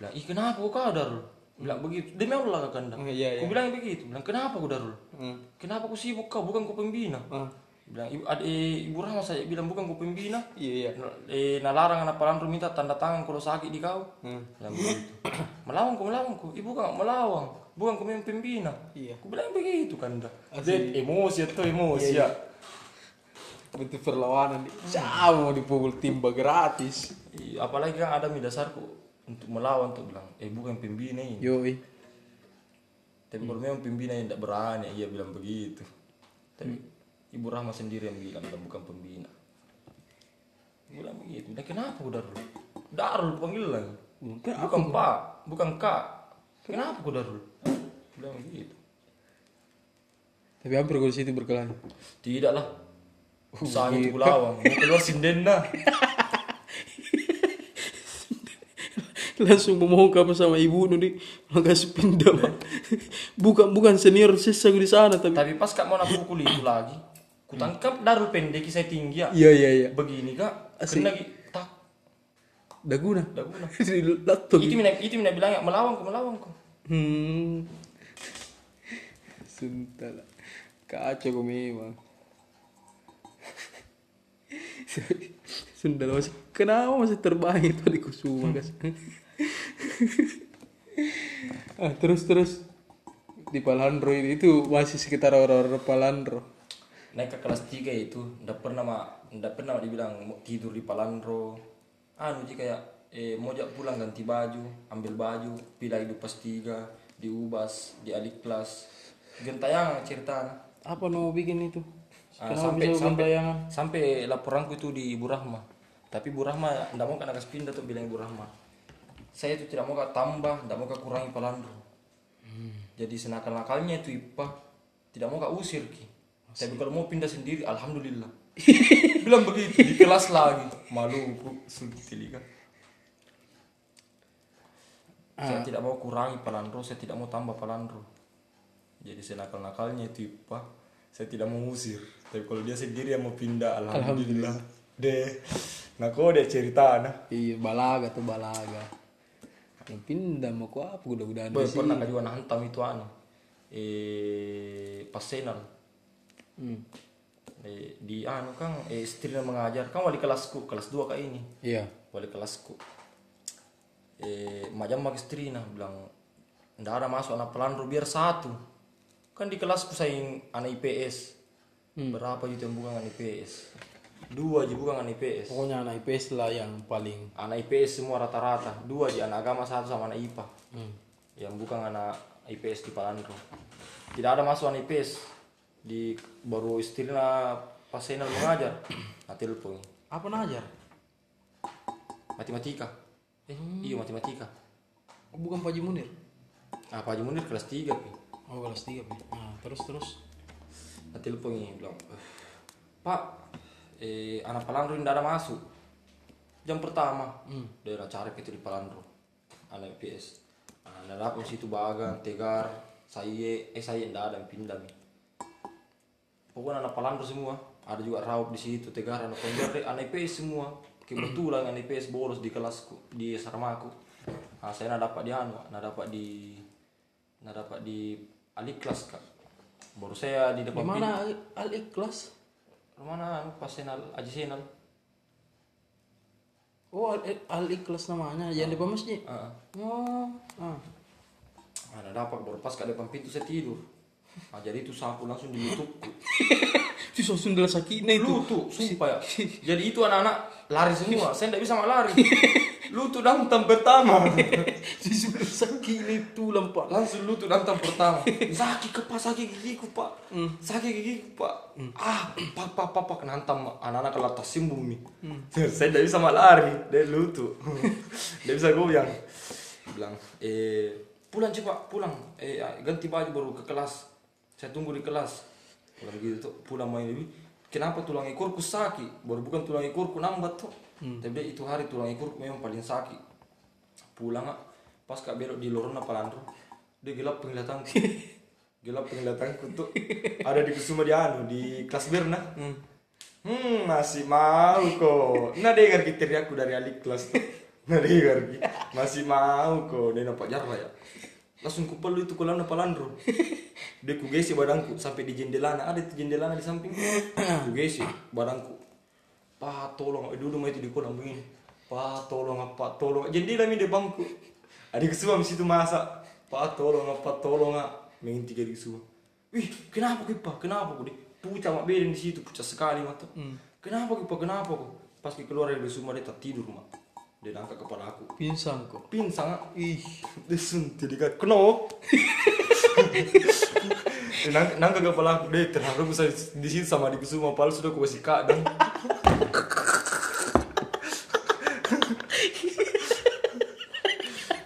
Bilang ih kenapa kau kau darul? Bilang begitu. Demi Allah kak kanda. Oh, iya, iya. Bilang begitu. Bilang kenapa kau darul? Hmm. kenapa kau sibuk kau? Bukan kau pembina. Ah. bilang ibu ada eh, ibu Rahma saya bilang bukan kau pembina. Iya iya. eh nalarang anak palandro minta tanda tangan kalau sakit di kau. Hmm. bilang begitu. Melawan kau melawan kau. Ibu kan melawang bukan kau memang pembina Iya. aku bilang begitu kanda Asli. Dia emosi atau emosi Iya, ya Bentuk perlawanan mau dipukul timba gratis. Iya, apalagi kan ada dasarku untuk melawan tuh bilang eh bukan pembina ini Yoi. Tapi kalau memang pembina yang tidak berani, ia bilang begitu. Tapi Ibu Rahma sendiri yang bilang, bilang bukan pembina. Bilang begitu. Dan kenapa ku Darul? Darul panggil lagi. Kenapa? Bukan Pak, bukan Kak. Kenapa ku Darul? Bilang begitu. Tapi hampir gue situ berkelahi. Tidak lah. Usaha itu kulawang. Mau keluar sinden dah. Langsung memohon kamu sama ibu di langsung pindah. Pak. bukan bukan senior sisa di sana tapi. Tapi pas kak mau nak pukul itu lagi, ku tangkap Darul pendek saya tinggi ya. Iya iya iya. Begini kak, Asik. kena lagi tak. Daguna. Dah guna. Di laptop. Itu mina itu mina bilang ya melawan ku melawan ku. Hmm. Suntala. Kacau kau memang. Sundal masih kenapa masih terbang itu di Kusuma guys. ah, terus terus di Palandro ini itu masih sekitar orang-orang Palandro. naik ke kelas 3 itu ndak pernah mak ndak pernah mak dibilang mau tidur di Palandro anu sih kayak eh mau jak pulang ganti baju ambil baju pilih hidup pas tiga di ubas di adik kelas gentayangan cerita. Apa mau bikin itu? Ah, sampai sampai gentayangan? sampai laporanku itu di Ibu Rahma. Tapi Ibu Rahma ndak mau kan pindah tuh bilang Ibu Rahma. Saya itu tidak mau kak tambah tidak mau kak kurangi Palandro. Jadi senakal nakalnya itu IPA tidak mau kak usir ki. Tapi kalau mau pindah sendiri alhamdulillah. Bilang begitu di kelas lagi. Maluku sulit kan saya tidak mau kurangi Palandro saya tidak mau tambah Palandro jadi senakal nakalnya itu IPA saya tidak mau usir tapi kalau dia sendiri yang mau pindah alhamdulillah, deh nah kok dia cerita nah Iya, balaga tuh balaga. Yang pindah mau ku apa? Udah-udahan Boy, di sini. pernah juga hantam itu anu? Eh pas senal Hmm. eh, di anu kan eh, istrinya mengajar. Kan wali kelasku kelas 2 kak ini. Iya. wali kelasku. Eh macam mak istrina bilang ndak ada masuk anak pelandro biar satu kan di kelasku saya anak IPS berapa itu yang bukan anak IPS dua aja bukan anak IPS Pokoknya anak IPS lah yang paling anak IPS semua rata-rata. Dua aja anak agama satu sama anak IPA hmm. yang bukan anak IPS di Palandro tidak ada masuk anak IPS di baru istrinya pas Senal mengajar nah telepon. Apa najar? matematika. Eh iya matematika. Oh, bukan Pak Haji Munir. nah Pak Haji Munir kelas 3 Pi. Oh, kelas 3, Pi. Nah, terus terus. nah telepon ini bilang "Eh, Pak eh anak Palandro tidak ada masuk. Jam pertama. Daerah cari itu di Palandro. Anak IPS nah, ada apa situ bagan tegar saya eh saya tidak ada yang pindah nih. Pokoknya anak Palandro semua. Ada juga Raup di situ tegar anak Pondok anak IPS semua. Kebetulan anak IPS bolos di kelasku di sarmaku. Nah, saya nak dapat di anu nak dapat di nak dapat di alik kelas kak baru saya di depan mana Al- Al Ikhlas? Mana pas senal aja senal. Oh, Al, Al Ikhlas namanya, yang depan masjid. Heeh. Oh, ah. Ada dapat baru pas ke depan pintu saya tidur. Nah, jadi itu sapu langsung dilutupku. Itu sundel sakitnya itu. Lutut, sumpah ya. Jadi itu anak-anak lari semua. Saya tidak bisa lari. Lutut dantam pertama. Si sundel sakitnya itu lampak. Langsung lutut dantam pertama. Sakit ke pak, sakit gigiku pak. Sakit gigiku pak. Ah, pak, pak, pak, pak. Nantam anak-anak ke atas simbung nih. Saya tidak bisa lari. Dia lutut. Tidak bisa goyang. Bilang, eh, pulang cepat, pulang. Eh, ganti baju baru ke kelas. Saya tunggu di kelas. Pulang gitu tuh, pulang main ini. Kenapa tulang ekorku sakit? Baru bukan tulang ekorku nambat tuh. Tapi dia itu hari tulang ekorku memang paling sakit. Pulang ah, pas kak belok di lorong apa landro, dia gelap penglihatanku. gelap penglihatanku tuh ada di Kusuma di anu di kelas Berna. Hmm, masih mau kok. Nah dengar kita teriakku dari alik kelas tuh. Nah dengar Ki. masih mau kok. Dia nampak jarang ya. Langsung kupel itu kolam apa landro. Dia kugesi badanku sampai di jendelana. Ada tuh jendelana di samping. Kugesi badanku. Pak tolong, eh, dulu mah itu di kolam begini. Pak tolong apa, tolong. Jendela mi di bangku. Adik semua di situ masak. Pak tolong apa, tolong ah. Main tiga di semua. Wih, kenapa kipa? Kenapa kok? Pucat mak bedeng di situ, pucat sekali mata. Kenapa kipa? Kenapa kok? Pas dia keluar dari semua dia tak tidur mak. Dia angkat kepala aku. Pinsang kok. Pinsang ah. Ih, Dia suntik dia kata, kenapa? Dia nang, nangka kepala aku deh terharu bisa di sini sama di semua palsu sudah aku kasih kadang.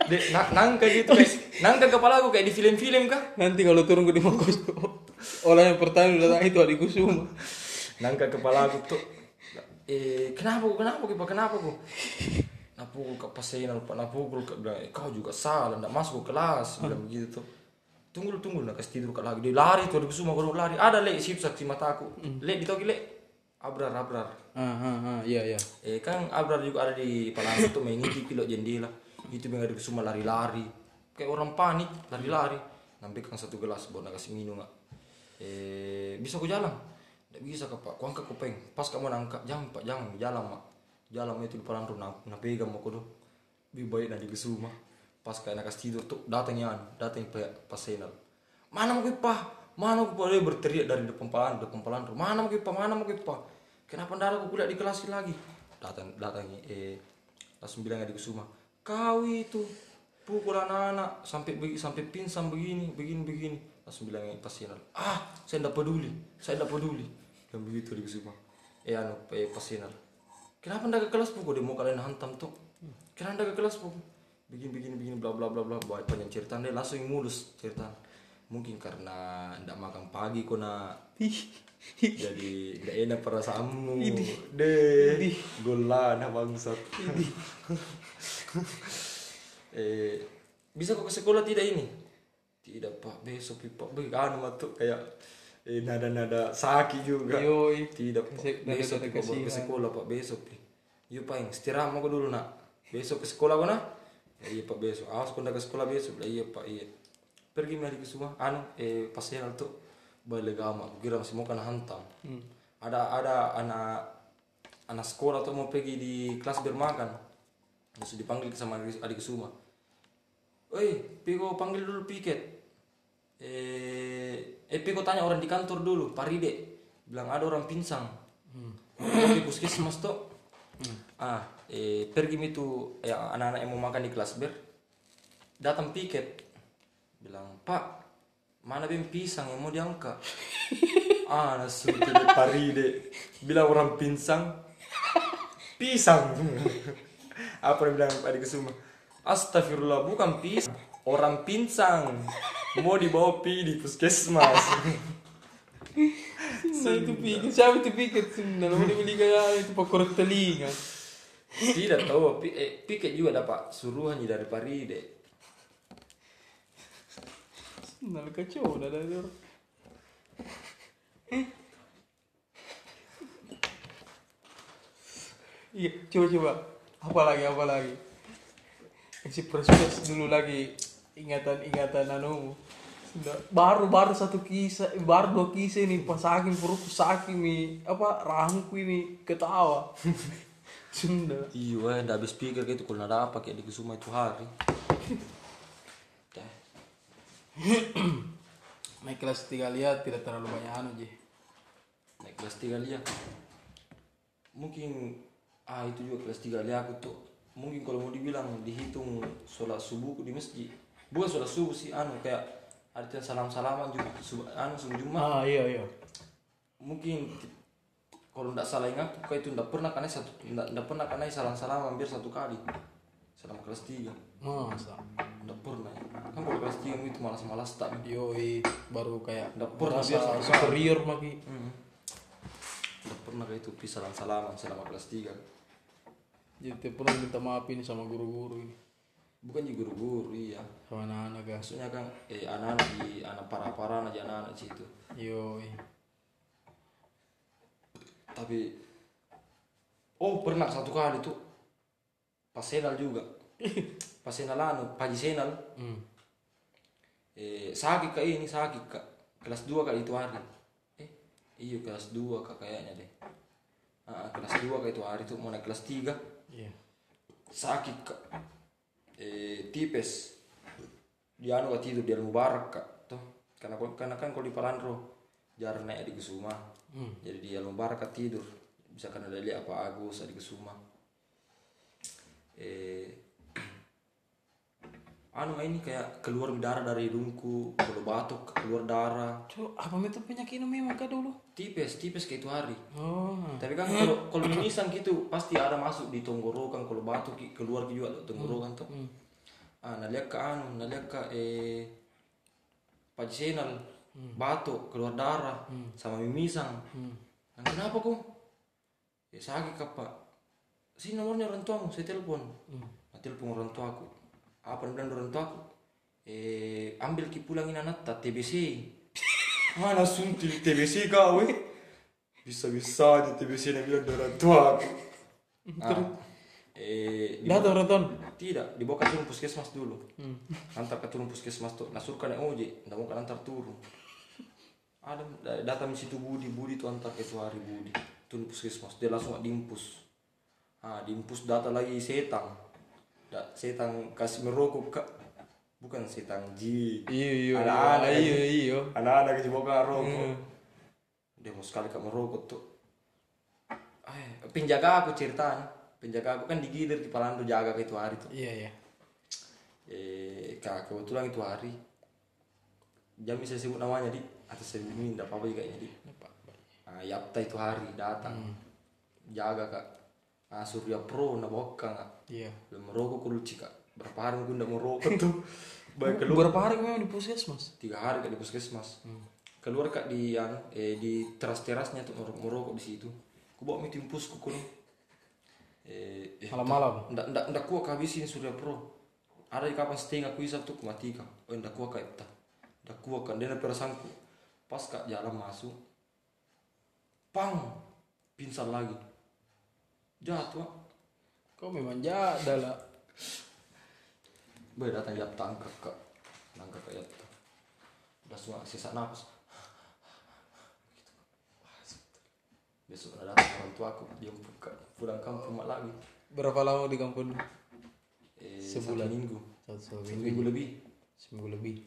Dek, na, nangka gitu kayak nangka kepala aku kayak di film-film kah? nanti kalau turun ke di Makos orang yang pertama datang itu adikku semua. Nangka kepala aku tuh. Eh, kenapa kok? Kenapa kok? Kenapa kok? Nah pukul ke pasien lupa nah pukul ke bilang eh, kau juga salah ndak masuk ke kelas bilang begitu tuh tunggu tunggu nak kasih tidur kak lagi. Dia lari tuh di semua kalau lari. Ada lek sip saksi mataku lek di toki lek abrar abrar. Ah, ah, ah, iya, iya. eh kan abrar juga ada di palang tuh mengintip pilot jendela. Itu yang ada semua lari-lari. Kayak orang panik lari-lari. Nampak kan satu gelas baru nak kasih minum nggak eh bisa aku jalan? Tidak bisa kak pak. Ku angkat kupeng pas kamu nangkap jangan pak. Jangan. Jalan mak. Jalan itu di palang tuh nak pegang mau kudu lebih baik nanti ke rumah pas kayak nak kasih tidur tuh datangnya datang pihak pasenal mana mau pak? Mana pak? Dia berteriak dari depan palang depan palang mana mau pak? Mana mau pak? Kenapa ndak aku kuliah di kelas lagi? Datang datangnya eh langsung bilang di Kusuma. Kau itu pukul anak-anak sampai sampai pingsan begini begini begini. Langsung bilang pasinal ah saya tidak peduli saya tidak peduli. Dan begitu di Kusuma. Eh anu eh pasinal kenapa ndak ke kelas pukul dia mau kalian hantam tuh. Kenapa ndak ke kelas pukul begini begini begini bla bla bla bla buat panjang cerita dia langsung mulus cerita. Mungkin karena ndak makan pagi kona jadi nggak enak perasaanmu. Deh. Golana bangsat. Eh bisa kok ke sekolah? Tidak ini? Tidak pak. Besok pak began tuh kayak eh, nada-nada sakit juga. Yoi. tidak pak. Besok pak baru ke sekolah pak. Besok yuk pak istirahat mau dulu nak? Besok ke sekolah kau nak iya pak besok awas kau ke sekolah besok lah iya pak iya pergi mari ke semua anu eh pasien tuh balik gama aku kira masih mau kena hantam ada ada anak anak sekolah tuh mau pergi di kelas bermakan langsung dipanggil sama adik adik semua Oi, Piko panggil dulu piket. Eh, eh Piko tanya orang di kantor dulu, Paride. Bilang ada orang pinsang. Hmm. Di puskesmas tuh. Ah, eh pergi itu yang anak-anak yang mau makan di kelas ber. Datang piket. Bilang, "Pak, mana bem pisang yang mau diangkat?" ah, langsung ke Paride. Bilang orang pinsang. Pisang. Apa yang bilang adik semua? Astagfirullah bukan pisang Orang pinsang Mau dibawa pi di puskesmas Nah itu pikir, siapa itu pikir? Nah, mau dibeli kayak itu pakai telinga. Tidak tahu pi, eh, piket juga dapat suruhannya dari Paride Nah, kacau dah dari. Iya, coba coba. Apa lagi, apa lagi? Kasih proses dulu lagi ingatan-ingatan anu. Sudah baru baru satu kisah, baru dua kisah ini pas saking perutku saking nih apa rahangku ini ketawa. Sudah. Iya, udah habis pikir gitu kalau ada apa kayak di Kusuma itu hari. Naik kelas tiga lihat tidak terlalu banyak anu je naik kelas tiga lihat mungkin ah itu juga kelas tiga lihat aku tuh. Mungkin kalau mau dibilang dihitung sholat subuh di masjid. Bukan sholat subuh sih anu kayak artinya salam salaman juga subuh anu subuh jumat. Ah iya iya. Mungkin kalau tidak salah ingat kau itu tidak pernah karena satu tidak pernah karena salam salam hampir satu kali. Selama kelas tiga. Masa? Tidak pernah ya. kan kalau kelas tiga itu malas malas tak yoi baru kayak Nggak pernah biasa. superior maki tidak pernah kayak itu pi salam salaman selama kelas tiga. Jadi tidak pernah minta maaf ini sama guru-guru ini. Bukan juga guru-guru iya. Sama anak-anak gas maksudnya kan eh anak-anak di anak para para aja anak-anak situ. Yoi tapi oh pernah satu kali tuh. Pas senal juga. Pas senal anu pagi senal. Hmm. eh sakit kak ini sakit kak. Kelas 2 kak itu hari. Eh? Iya kelas 2 kak kayaknya deh. Ah, kelas 2 kak itu hari tuh mau naik kelas 3 iya. Sakit kak. Eh tipes. Dia anu kak tidur dia mubarak kak. Tuh karena karena kan kalau di Palandro jarang naik di Kusuma hmm. jadi dia mubarak kak tidur. Bisa karena dari apa Agus di Kusuma eh anu ini kayak keluar darah dari hidungku kalau batuk keluar darah. Cuk, apa itu penyakit ini memang kak dulu? Tipes tipes kayak itu hari. Oh. Tapi kan kalau kalau mimisan gitu pasti ada masuk di tenggorokan kalau batuk keluar juga di tenggorokan tuh. Ah naliak ke anu naliak ke eh pajisenal batuk keluar darah sama mimisan nah, kenapa kok ya sakit kak pak. Sini nomornya orang tuamu saya telepon. Nah, telepon orang tuaku apa yang bilang orang tuaku eh ambil ki pulangin anak tak TBC mana suntil TBC kau eh bisa bisa aja TBC yang bilang orang tuaku ah, eh di- datang Raton tidak dibawa ke turun puskesmas dulu. Antar ke turun puskesmas tuh. Nasurkan yang oje nggak mau kan antar turun ada datang di situ Budi Budi tuh antar itu hari Budi. Turun puskesmas. Dia langsung diimpus ah diimpus data lagi setang. Da, setang kasih merokok kak. Bukan setang ji. Iya Anak-anak iya ini. iya iya anak-anak kasih bawa rokok. Dia mau sekali kak merokok tuh eh penjaga aku ceritanya. Penjaga aku kan digilir di Palando jaga itu hari tuh iya iya. Eh kak kebetulan itu hari jam bisa sebut namanya di atas ini tidak apa-apa juga jadi ah yapta itu hari datang. Jaga kak. Ah surya pro na bokang kak. Iya. Belum merokok kudu kak. Berapa hari gue udah merokok tuh? Baik keluar. Berapa hari memang di puskesmas? Tiga hari kak di puskesmas. Keluar kak di anu eh di teras terasnya tuh merokok, merokok di situ. Ku bawa mie timpus ku kuno. Eh, eh malam-malam? ndak ndak ndak kuat habisin surya pro. Ada di kapan setengah aku isap tuh mati kan oh ndak kuat kayak ta ndak kuat kan dia perasaanku pas kak jalan masuk pang pingsan lagi. Jatuh kau memang jada lah Boy datang jap tangkap kak. Tangkap kayak itu udah semua sisa nafas. Besok ada orang tua aku. Dia buka pulang kampung mak lagi. Berapa lama di kampung eh, Sebulan. minggu. Satu satu minggu minggu lebih. Seminggu lebih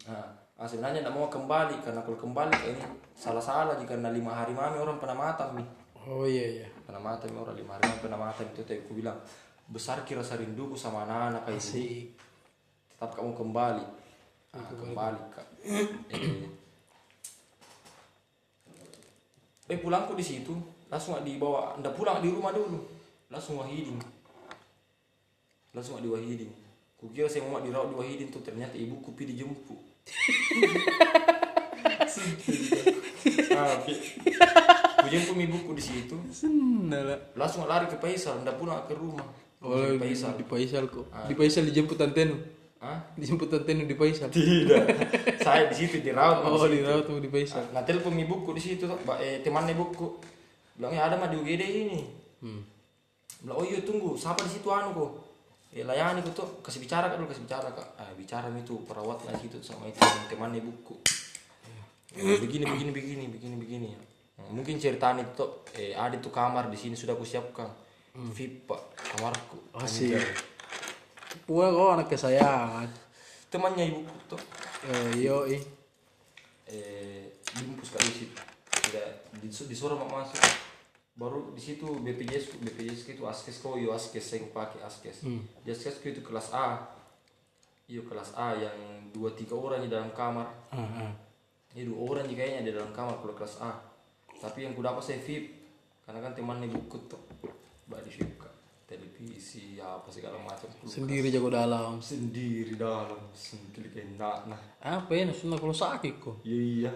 Nah, ah, sebenarnya tidak mau kembali karena kalau kembali ini salah-salah jika karena lima hari mami orang pernah matam nih. Oh iya iya. Pernah matam orang lima hari mami pernah matam itu tapi aku bilang besar kira rinduku sama anak-anak kayak ini si tetap kamu kembali. Ah, kembali. kak. Eh, eh pulangku di situ. Langsung dibawa ndak pulang di rumah dulu. Langsung wahidin. Langsung di wahidin. Kukira saya mau dirawat di wahidin tuh ternyata ibuku pi dijemput ah, jemput ibuku di situ Sendala. langsung lari ke Faisal ndak pulang ke rumah Oh, di, ke Faisal di Faisal kok. Di Faisal dijemput Tantenu. Hah? Dijemput Tantenu di Faisal. tidak saya di situ dirawat Oh, di dirawat tuh di Faisal. Nah, telepon ibuku di situ eh, teman ibuku. Bilangnya ada mah di UGD ini. Hmm. Bilang, oh iya tunggu, siapa di situ anu kok? Eh, layani kok tuh, kasih bicara kak dulu, kasih bicara kak. Ah, bicara itu perawat lah situ sama itu teman ibuku. Eh, begini, begini, begini, begini, begini. Nah, mungkin ceritaan itu tuh, eh, ada tuh kamar di sini sudah aku siapkan. VIP pak, kamarku. Asik. Gua kok anak kesayangan. Temannya ibuku tuh. Eh, yo eh dimpus kali situ tidak dis- disuruh mak masuk baru di situ BPJS BPJS itu askes kau yo askes saya pakai askes di askes itu kelas A. Iyo kelas A yang dua tiga orang di dalam kamar. Ah. ini dua orang juga kayaknya di dalam kamar kalau kelas A. Tapi yang kudapat saya VIP. Karena kan temannya bukut tuh di VIP televisi apa segala macam Sendiri jago dalam. sendiri dalam. Sendiri enak nah Apa ya? Nasulah kalau sakit kok. iya iya.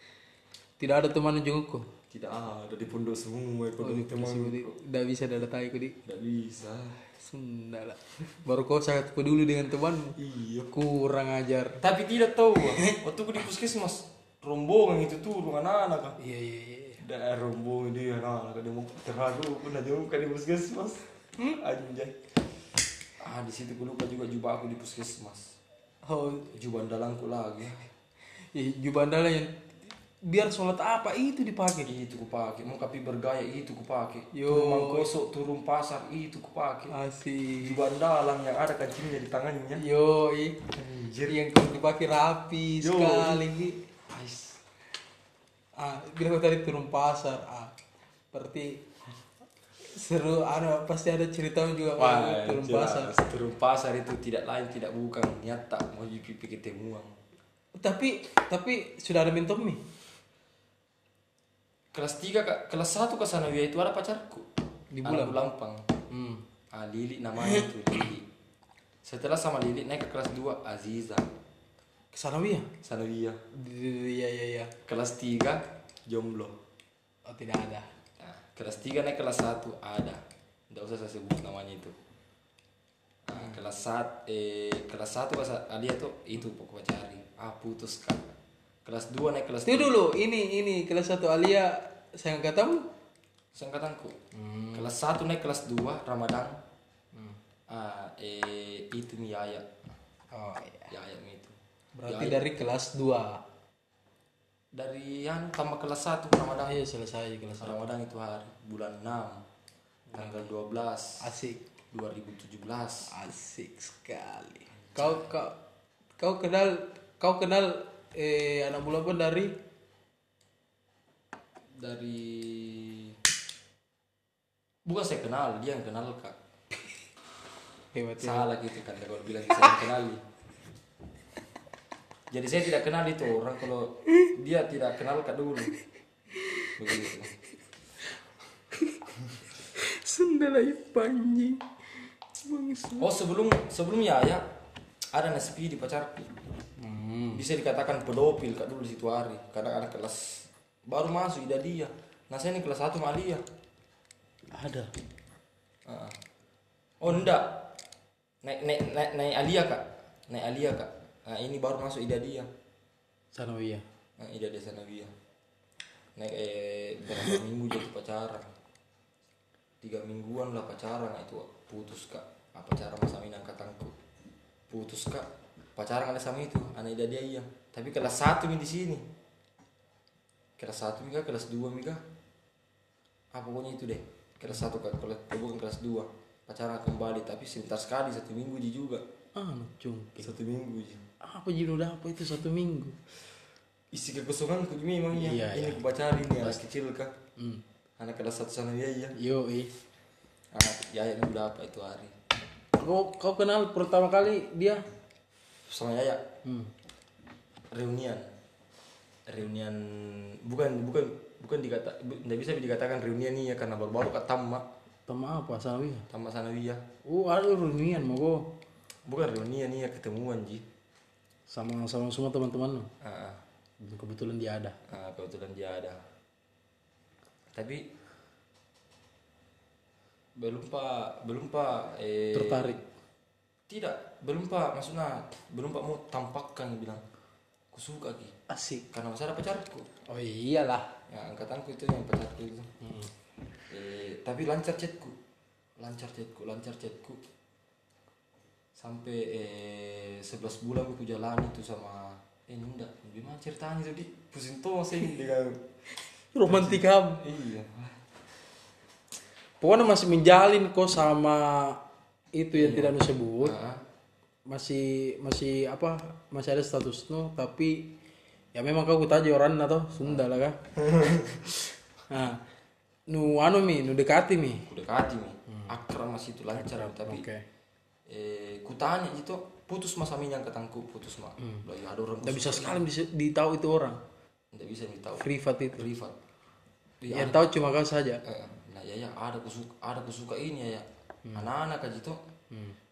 Tidak ada teman yang jenguk kok. Tidak ada di pondok semua Oh, ikut teman Tidak bisa ada tai kok di. tidak bisa Sunda lah. Baru kau sangat peduli dengan temanmu. iya Kurang ajar. tapi tidak tahu Wak. waktu aku di puskesmas rombongan itu turun anak-anak kan Iya iya iya. daerah rombongan dia anak-anak dia mau terlalu pernah jauh kan di puskesmas hmm? anjay ah di situ aku lupa juga jubah aku di puskesmas Oh, jubah andalangku lagi ya, jubandala yang biar sholat apa itu dipakai. itu ku pakai mau kapi bergaya itu ku pakai Yo. turun mangkosok turun pasar itu ku pakai Asik. jubah andalang yang ada kancingnya di tangannya Yo, i. yang kau dipakai rapi Yo. sekali. Ais. Ah, bilang kau tadi turun pasar. Ah, berarti seru. Ada pasti ada cerita juga Wah, kalau turun jelas. pasar. turun pasar itu tidak lain tidak bukan nyata mau pikir temuan Tapi tapi sudah ada mentom nih. Kelas 3 kak kelas 1 ke Sanawiyah itu ada pacarku Di Anak Bulampang Hmm. ah Lili namanya itu Lili. Setelah sama Lili naik ke kelas 2 Aziza. Ke sana ya? Sanawiyah Iya iya iya. kelas 3 jomblo. Oh tidak ada. nah, kelas 3 naik kelas 1 ada. Tidak usah saya sebut namanya itu. Nah, kelas 1 eh kelas 1 kelas Alia tuh itu pokok cari. Ah putus kan kelas 2 naik kelas Itu dulu ini ini kelas satu Alia saya ketemu. Sangkatanku. Kelas 1 naik kelas 2 Ramadan. Ah, eh itu mi Yaya. Oh iya. Yaya itu. Berarti dari kelas 2. Dari yang tambah kelas 1 Ramadan. Ayo selesai kelas. Ramadan itu hari bulan 6 tanggal 12 Asik. 2017. Asik sekali. Kau kau kau kenal kau kenal eh anak bola apa dari Dari Bukan saya kenal, dia yang kenal Kak. hebat. Salah gitu kan kalau bilang saya kenali. Jadi saya tidak kenal itu orang kalau dia tidak kenal Kak dulu. Begitu. Panjang. Bangsa. Oh sebelum sebelumnya ya ada Naspi di pacarku. Hmm. Bisa dikatakan pedofil kak dulu di situ hari. Karena anak kelas baru masuk ida dia. Nah saya ini kelas satu sama dia. Ada. Ah. Oh enggak. Naik naik naik naik Alia kak. Naik Alia kak. Nah ini baru masuk ida dia. Sanawiyah. Nah ida dia sana dia. Naik eh berapa minggu jadi pacaran. Tiga mingguan lah pacaran itu putus kak. Ah, pacaran sama ini angkatanku. Putus kak. Pacaran ada sama itu. Anak ida dia iya. Tapi kelas satu di sini. Kelas satu mi kak, kelas dua mi kak. Ah pokoknya itu deh. Kelas satu kak, kelas bukan kelas dua. Pacaran kembali tapi sebentar sekali satu minggu ji juga. Ah, cungking. Satu minggu ji. Apa jiru udah apa itu satu minggu? isi kekosongan ku memang iya. Iya, ini iya. pacarin nih anak kecil kak. Hmm. Anak kelas satu sana dia iya. Yo, eh. Anak ini udah apa itu hari. Kau kau kenal pertama kali dia? Sama Yaya Hmm. reunian. Reunian bukan bukan bukan dikata tidak bisa dikatakan reunian nih ya karena baru-baru tamat Sama apa Sanawiyah? tamat sanawiyah. Oh, ada reunian mau kau. Bukan reunian nih ya ketemuan ji. Sama sama semua teman-teman lo. Ah, ah. Kebetulan dia ada. Ah, kebetulan dia ada. Tapi belum pak belum pak eh Tertarik. tidak belum pak. Maksudnya belum pak. Mau tampakkan bilang. Ku suka ki. Asik. karena masih ada pacarku. Oh iyalah. ya angkatanku itu yang pacarku itu. Eh, tapi lancar chatku. Lancar chatku lancar chatku. Sampai eh, 11 bulan aku jalan itu sama eh enggak gimana ceritanya tadi pusing tuh masih dengan Romantika. iya. Pokoknya masih menjalin kok sama itu yang tidak lu sebut. Nah, Masih masih apa? Masih ada status no tapi ya memang kau kutaji orang atau Sunda lah kah. Nah nu anu mi nu dekati mi. Udah kati mi. Akrab masih itu lancar tapi oke. eh kutanya itu putus mas aminya ketangku putus mak lah ya ada orang tidak bisa sekali bisa ditahu itu orang. Tidak bisa ditahu. Privat itu. Privat. Yang tahu cuma kau saja. Eh, nah ya ya ada kusuka ada kusuka ini ya, ya. anak-anak aja tuh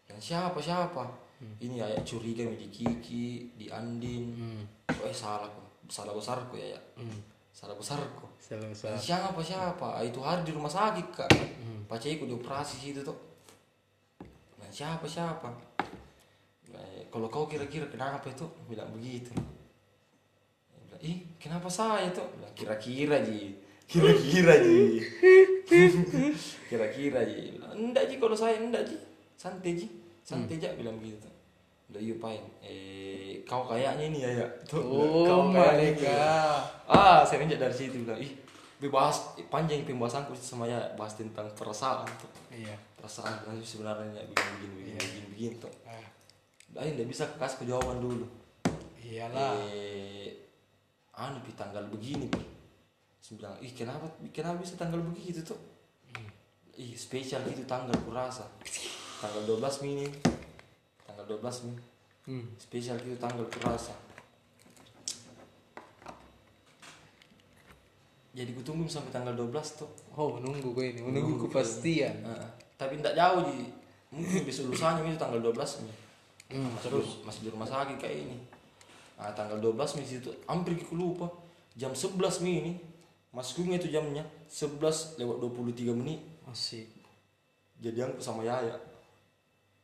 dan siapa siapa ini ya, ya curiga di Kiki di Andin oh eh salah kok salah besarku ya ya. Salah besarku. Salah salah. siapa siapa? Ah, itu hari di rumah sakit kak. Pacarku dioperasi situ tuh nah siapa siapa? Nah, eh, kalau kau kira-kira kenapa itu bilang begitu. Bilang, ih kenapa saya tuh kira-kira ji. Kira-kira ji. Kira-kira ji. Enggak ji. Kalau saya enggak ji. Santai ji. Santai aja bilang begitu udah yuk pain eh kau kayaknya ini ya ya tuh Oh, mereka. ah saya dari situ bilang ih bebas panjang pembahasanku sama ya bahas tentang perasaan tuh Iya. perasaan kan sebenarnya begini begini begini begini begini tuh Ah, Ayo nggak bisa kasih jawaban dulu. Iyalah. eh anu di tanggal begini pi bilang ih kenapa kenapa bisa tanggal begitu tuh ih spesial gitu tanggal kurasa tanggal 12 mini tanggal 12 mini Hmm. spesial gitu tanggal kurasa jadi ku tunggu sampai tanggal 12 tuh Oh, menunggu gue ini, menunggu kepastian. Heeh. tapi tidak jauh di mungkin besok lusanya itu tanggal 12 nih Hmm, masih, terus masih di rumah sakit kayak ini. Nah, tanggal 12 Mei situ hampir aku lupa. Jam 11 Mei ini. Masuknya itu jamnya 11 lewat 23 menit. Masih. jadi aku sama Yaya.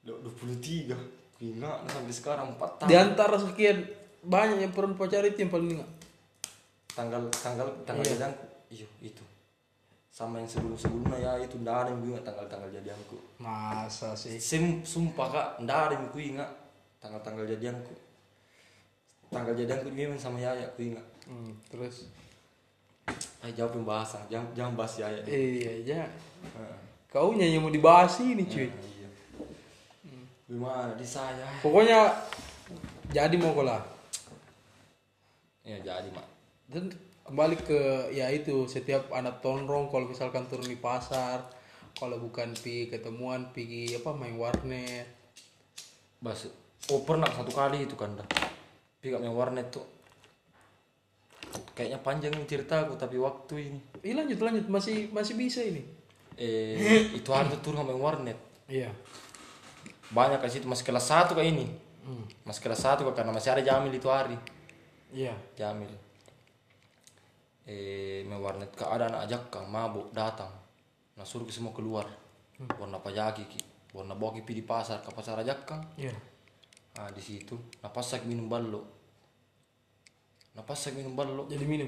Lewat 23 aku ingat sampai sekarang 4 tahun Di antara sekian banyak yang perempuan cari itu yang paling ingat. tanggal tanggal tanggal Iya. jadianku iyo itu sama yang sebelum sebelumnya ya itu ndak ada yang ingat tanggal tanggal jadianku Masa sih? Sim, sumpah kak ndak ada yang ku ingat tanggal tanggal jadianku tanggal jadianku memang sama Yaya aku ingat Hmm, terus Ayo jawab pembahasan jangan jangan bahas Yaya iya ya. Heeh. Kau yang mau dibahas ini cuy. Nah, iya. Gimana di saya? Pokoknya jadi mau kau lah. Ya jadi mak. Dan kembali ke ya itu setiap anak tonrong kalau misalkan turun di pasar kalau bukan pi ketemuan pergi apa main warnet Bas. Oh pernah satu kali itu kan dah. Up yang warnet tuh. Kayaknya panjang nih ceritaku tapi waktu ini. Ih lanjut lanjut masih masih bisa ini. Eh itu hari tuh turun yang warnet. Iya. Banyak ke situ masih kelas satu kayak ini. Masih kelas satu kak karena masih ada Jamil itu hari. Iya. Jamil. Eh main warnet keadaan ajak kang mabuk datang. Nah suruh ke semua keluar. Warna pajaki ki. Warna boki pi di pasar ke pasar ajak kang. Iya. Ah di situ, napasak minum ballo. Napasak minum ballo, Jadi minum.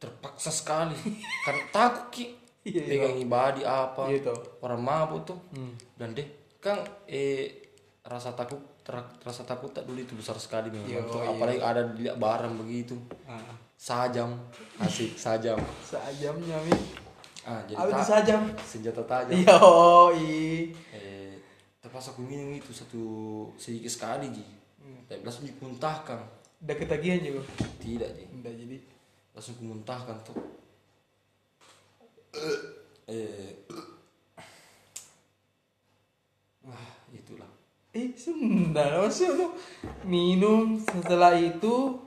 terpaksa sekali. kan takut ki. Iya, iya. Pegang ibadi apa. Iya, toh. Orang mabuk tuh. Hmm. Dan deh, kang eh rasa takut ter- rasa takut tak dulu itu besar sekali memang. Iya, Tuh, iya. Apalagi ada di barang begitu. Ah. Sajam, asik sajam. Sajamnya mi. Ah, jadi Apa sajam? senjata tajam. Oh, i. Eh, terpaksa aku minum itu satu sedikit sekali ji. Hmm. Tapi langsung dikuntahkan. Udah ketagihan juga. Tidak ji. Udah jadi. langsung kumuntahkan tuh eh ah itulah Eh, sebentar. Maksudnya lu minum setelah itu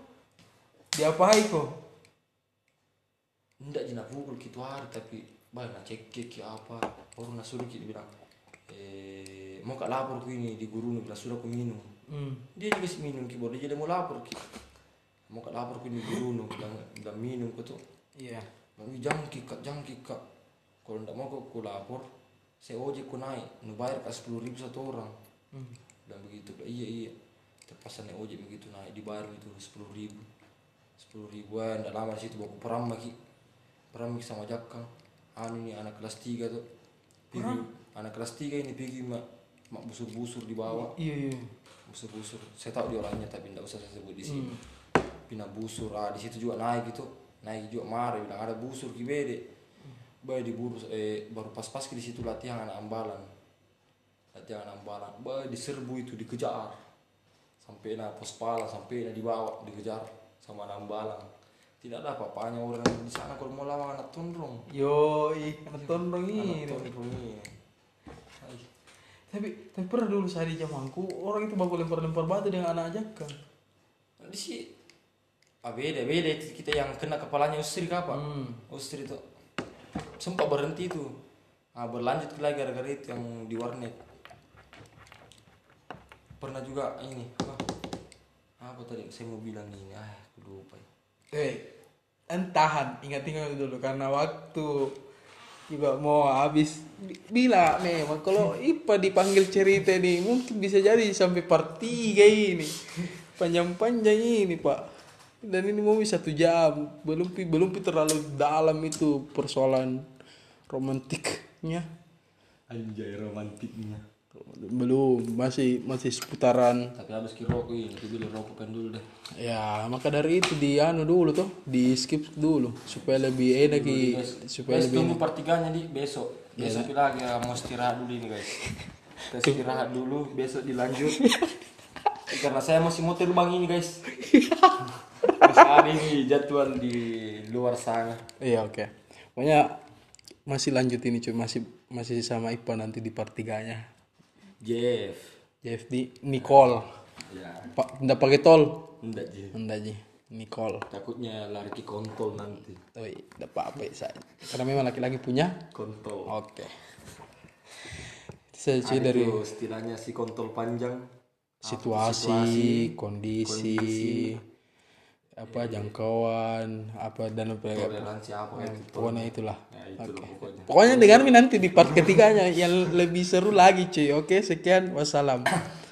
diapain kok? ndak jina pukul gitu hari tapi banyak cek cek apa baru nak suruh kita bilang eh mau kak lapor ku ini di guru nih bilang sudah aku minum Hmm. dia juga sih minum ki dia jadi mau lapor ki mau kak lapor ku ini di guru nih bilang bilang minum ku tuh Iya. Bang, jangan kikak, jangan kikak. Kalau ndak mau aku, aku lapor, saya ojek ku naik, nu bayar sepuluh ribu satu orang. Hmm. Dan begitu, iya iya. Terpaksa naik ojek begitu naik, dibayar itu sepuluh ribu. Sepuluh ribuan, ndak lama di situ baku peram lagi. Peram lagi sama jakang. Anu nih anak kelas tiga tuh. Pergi, anak kelas tiga ini pergi mak, mak busur-busur di bawah. Iya, iya. Busur-busur. Saya tahu dia orangnya tapi ndak usah saya sebut di sini Hmm. pindah busur ah di situ juga naik gitu naik juga marah bilang ada busur ki bayi diburu eh baru pas-pas di situ latihan anak ambalan latihan anak ambalan bayi diserbu itu dikejar sampai na pos pala sampai na dibawa dikejar sama Nambalang. Tidak ada apa-apanya orang di sana kalau mau lawan anak tondrong. Yo, anak tondrong ini. Anak tondrong ini. Tapi tapi pernah dulu saya di zamanku orang itu baku lempar-lempar batu dengan anak ajakan. Di sih ah, beda beda kita yang kena kepalanya usir apa? Hmm. Usir itu sempat berhenti itu. Ah, berlanjut lagi gara-gara itu yang di warnet. Pernah juga ini apa? Apa tadi saya mau bilang ini? Ah, aku lupa. Eh, entahan ingat-ingat dulu karena waktu juga mau habis bi- bila memang kalau Ipa dipanggil cerita nih mungkin bisa jadi sampai part 3 ini panjang-panjang ini pak dan ini mau satu jam belum belum terlalu dalam itu persoalan romantiknya Anjay romantiknya. belum masih masih seputaran Tapi habis ki itu beli rokok kan dulu deh. ya maka dari itu di anu dulu tuh di skip dulu supaya lebih enak i- supaya Guys, lebih tunggu part 3 nya di besok. Besok lagi ya, mau istirahat dulu ini guys. Kita istirahat dulu, besok dilanjut. Karena saya masih mau terbang ini guys. Masih ada ini jadwal di luar sana. Iya oke. Pokoknya masih lanjut ini cuy, masih masih sama Ipa nanti di part 3-nya. Jeff. JFD Nicole. Ya, Pak, pakai tol. Jeff. Enggak ji. Nicole. Takutnya lari ke kontol nanti. Tapi enggak apa-apa saya. Karena memang laki-laki punya. Kontol. Oke. Saya cuy Ada dari istilahnya si kontol panjang. situasi, kondisi, apa jangkauan, apa dan apa Toleransi apa gitu. pokoknya itulah. Ya itu loh pokoknya. Pokoknya dengar nanti di part ketiganya yang lebih seru lagi cuy. Oke, sekian. Wassalam.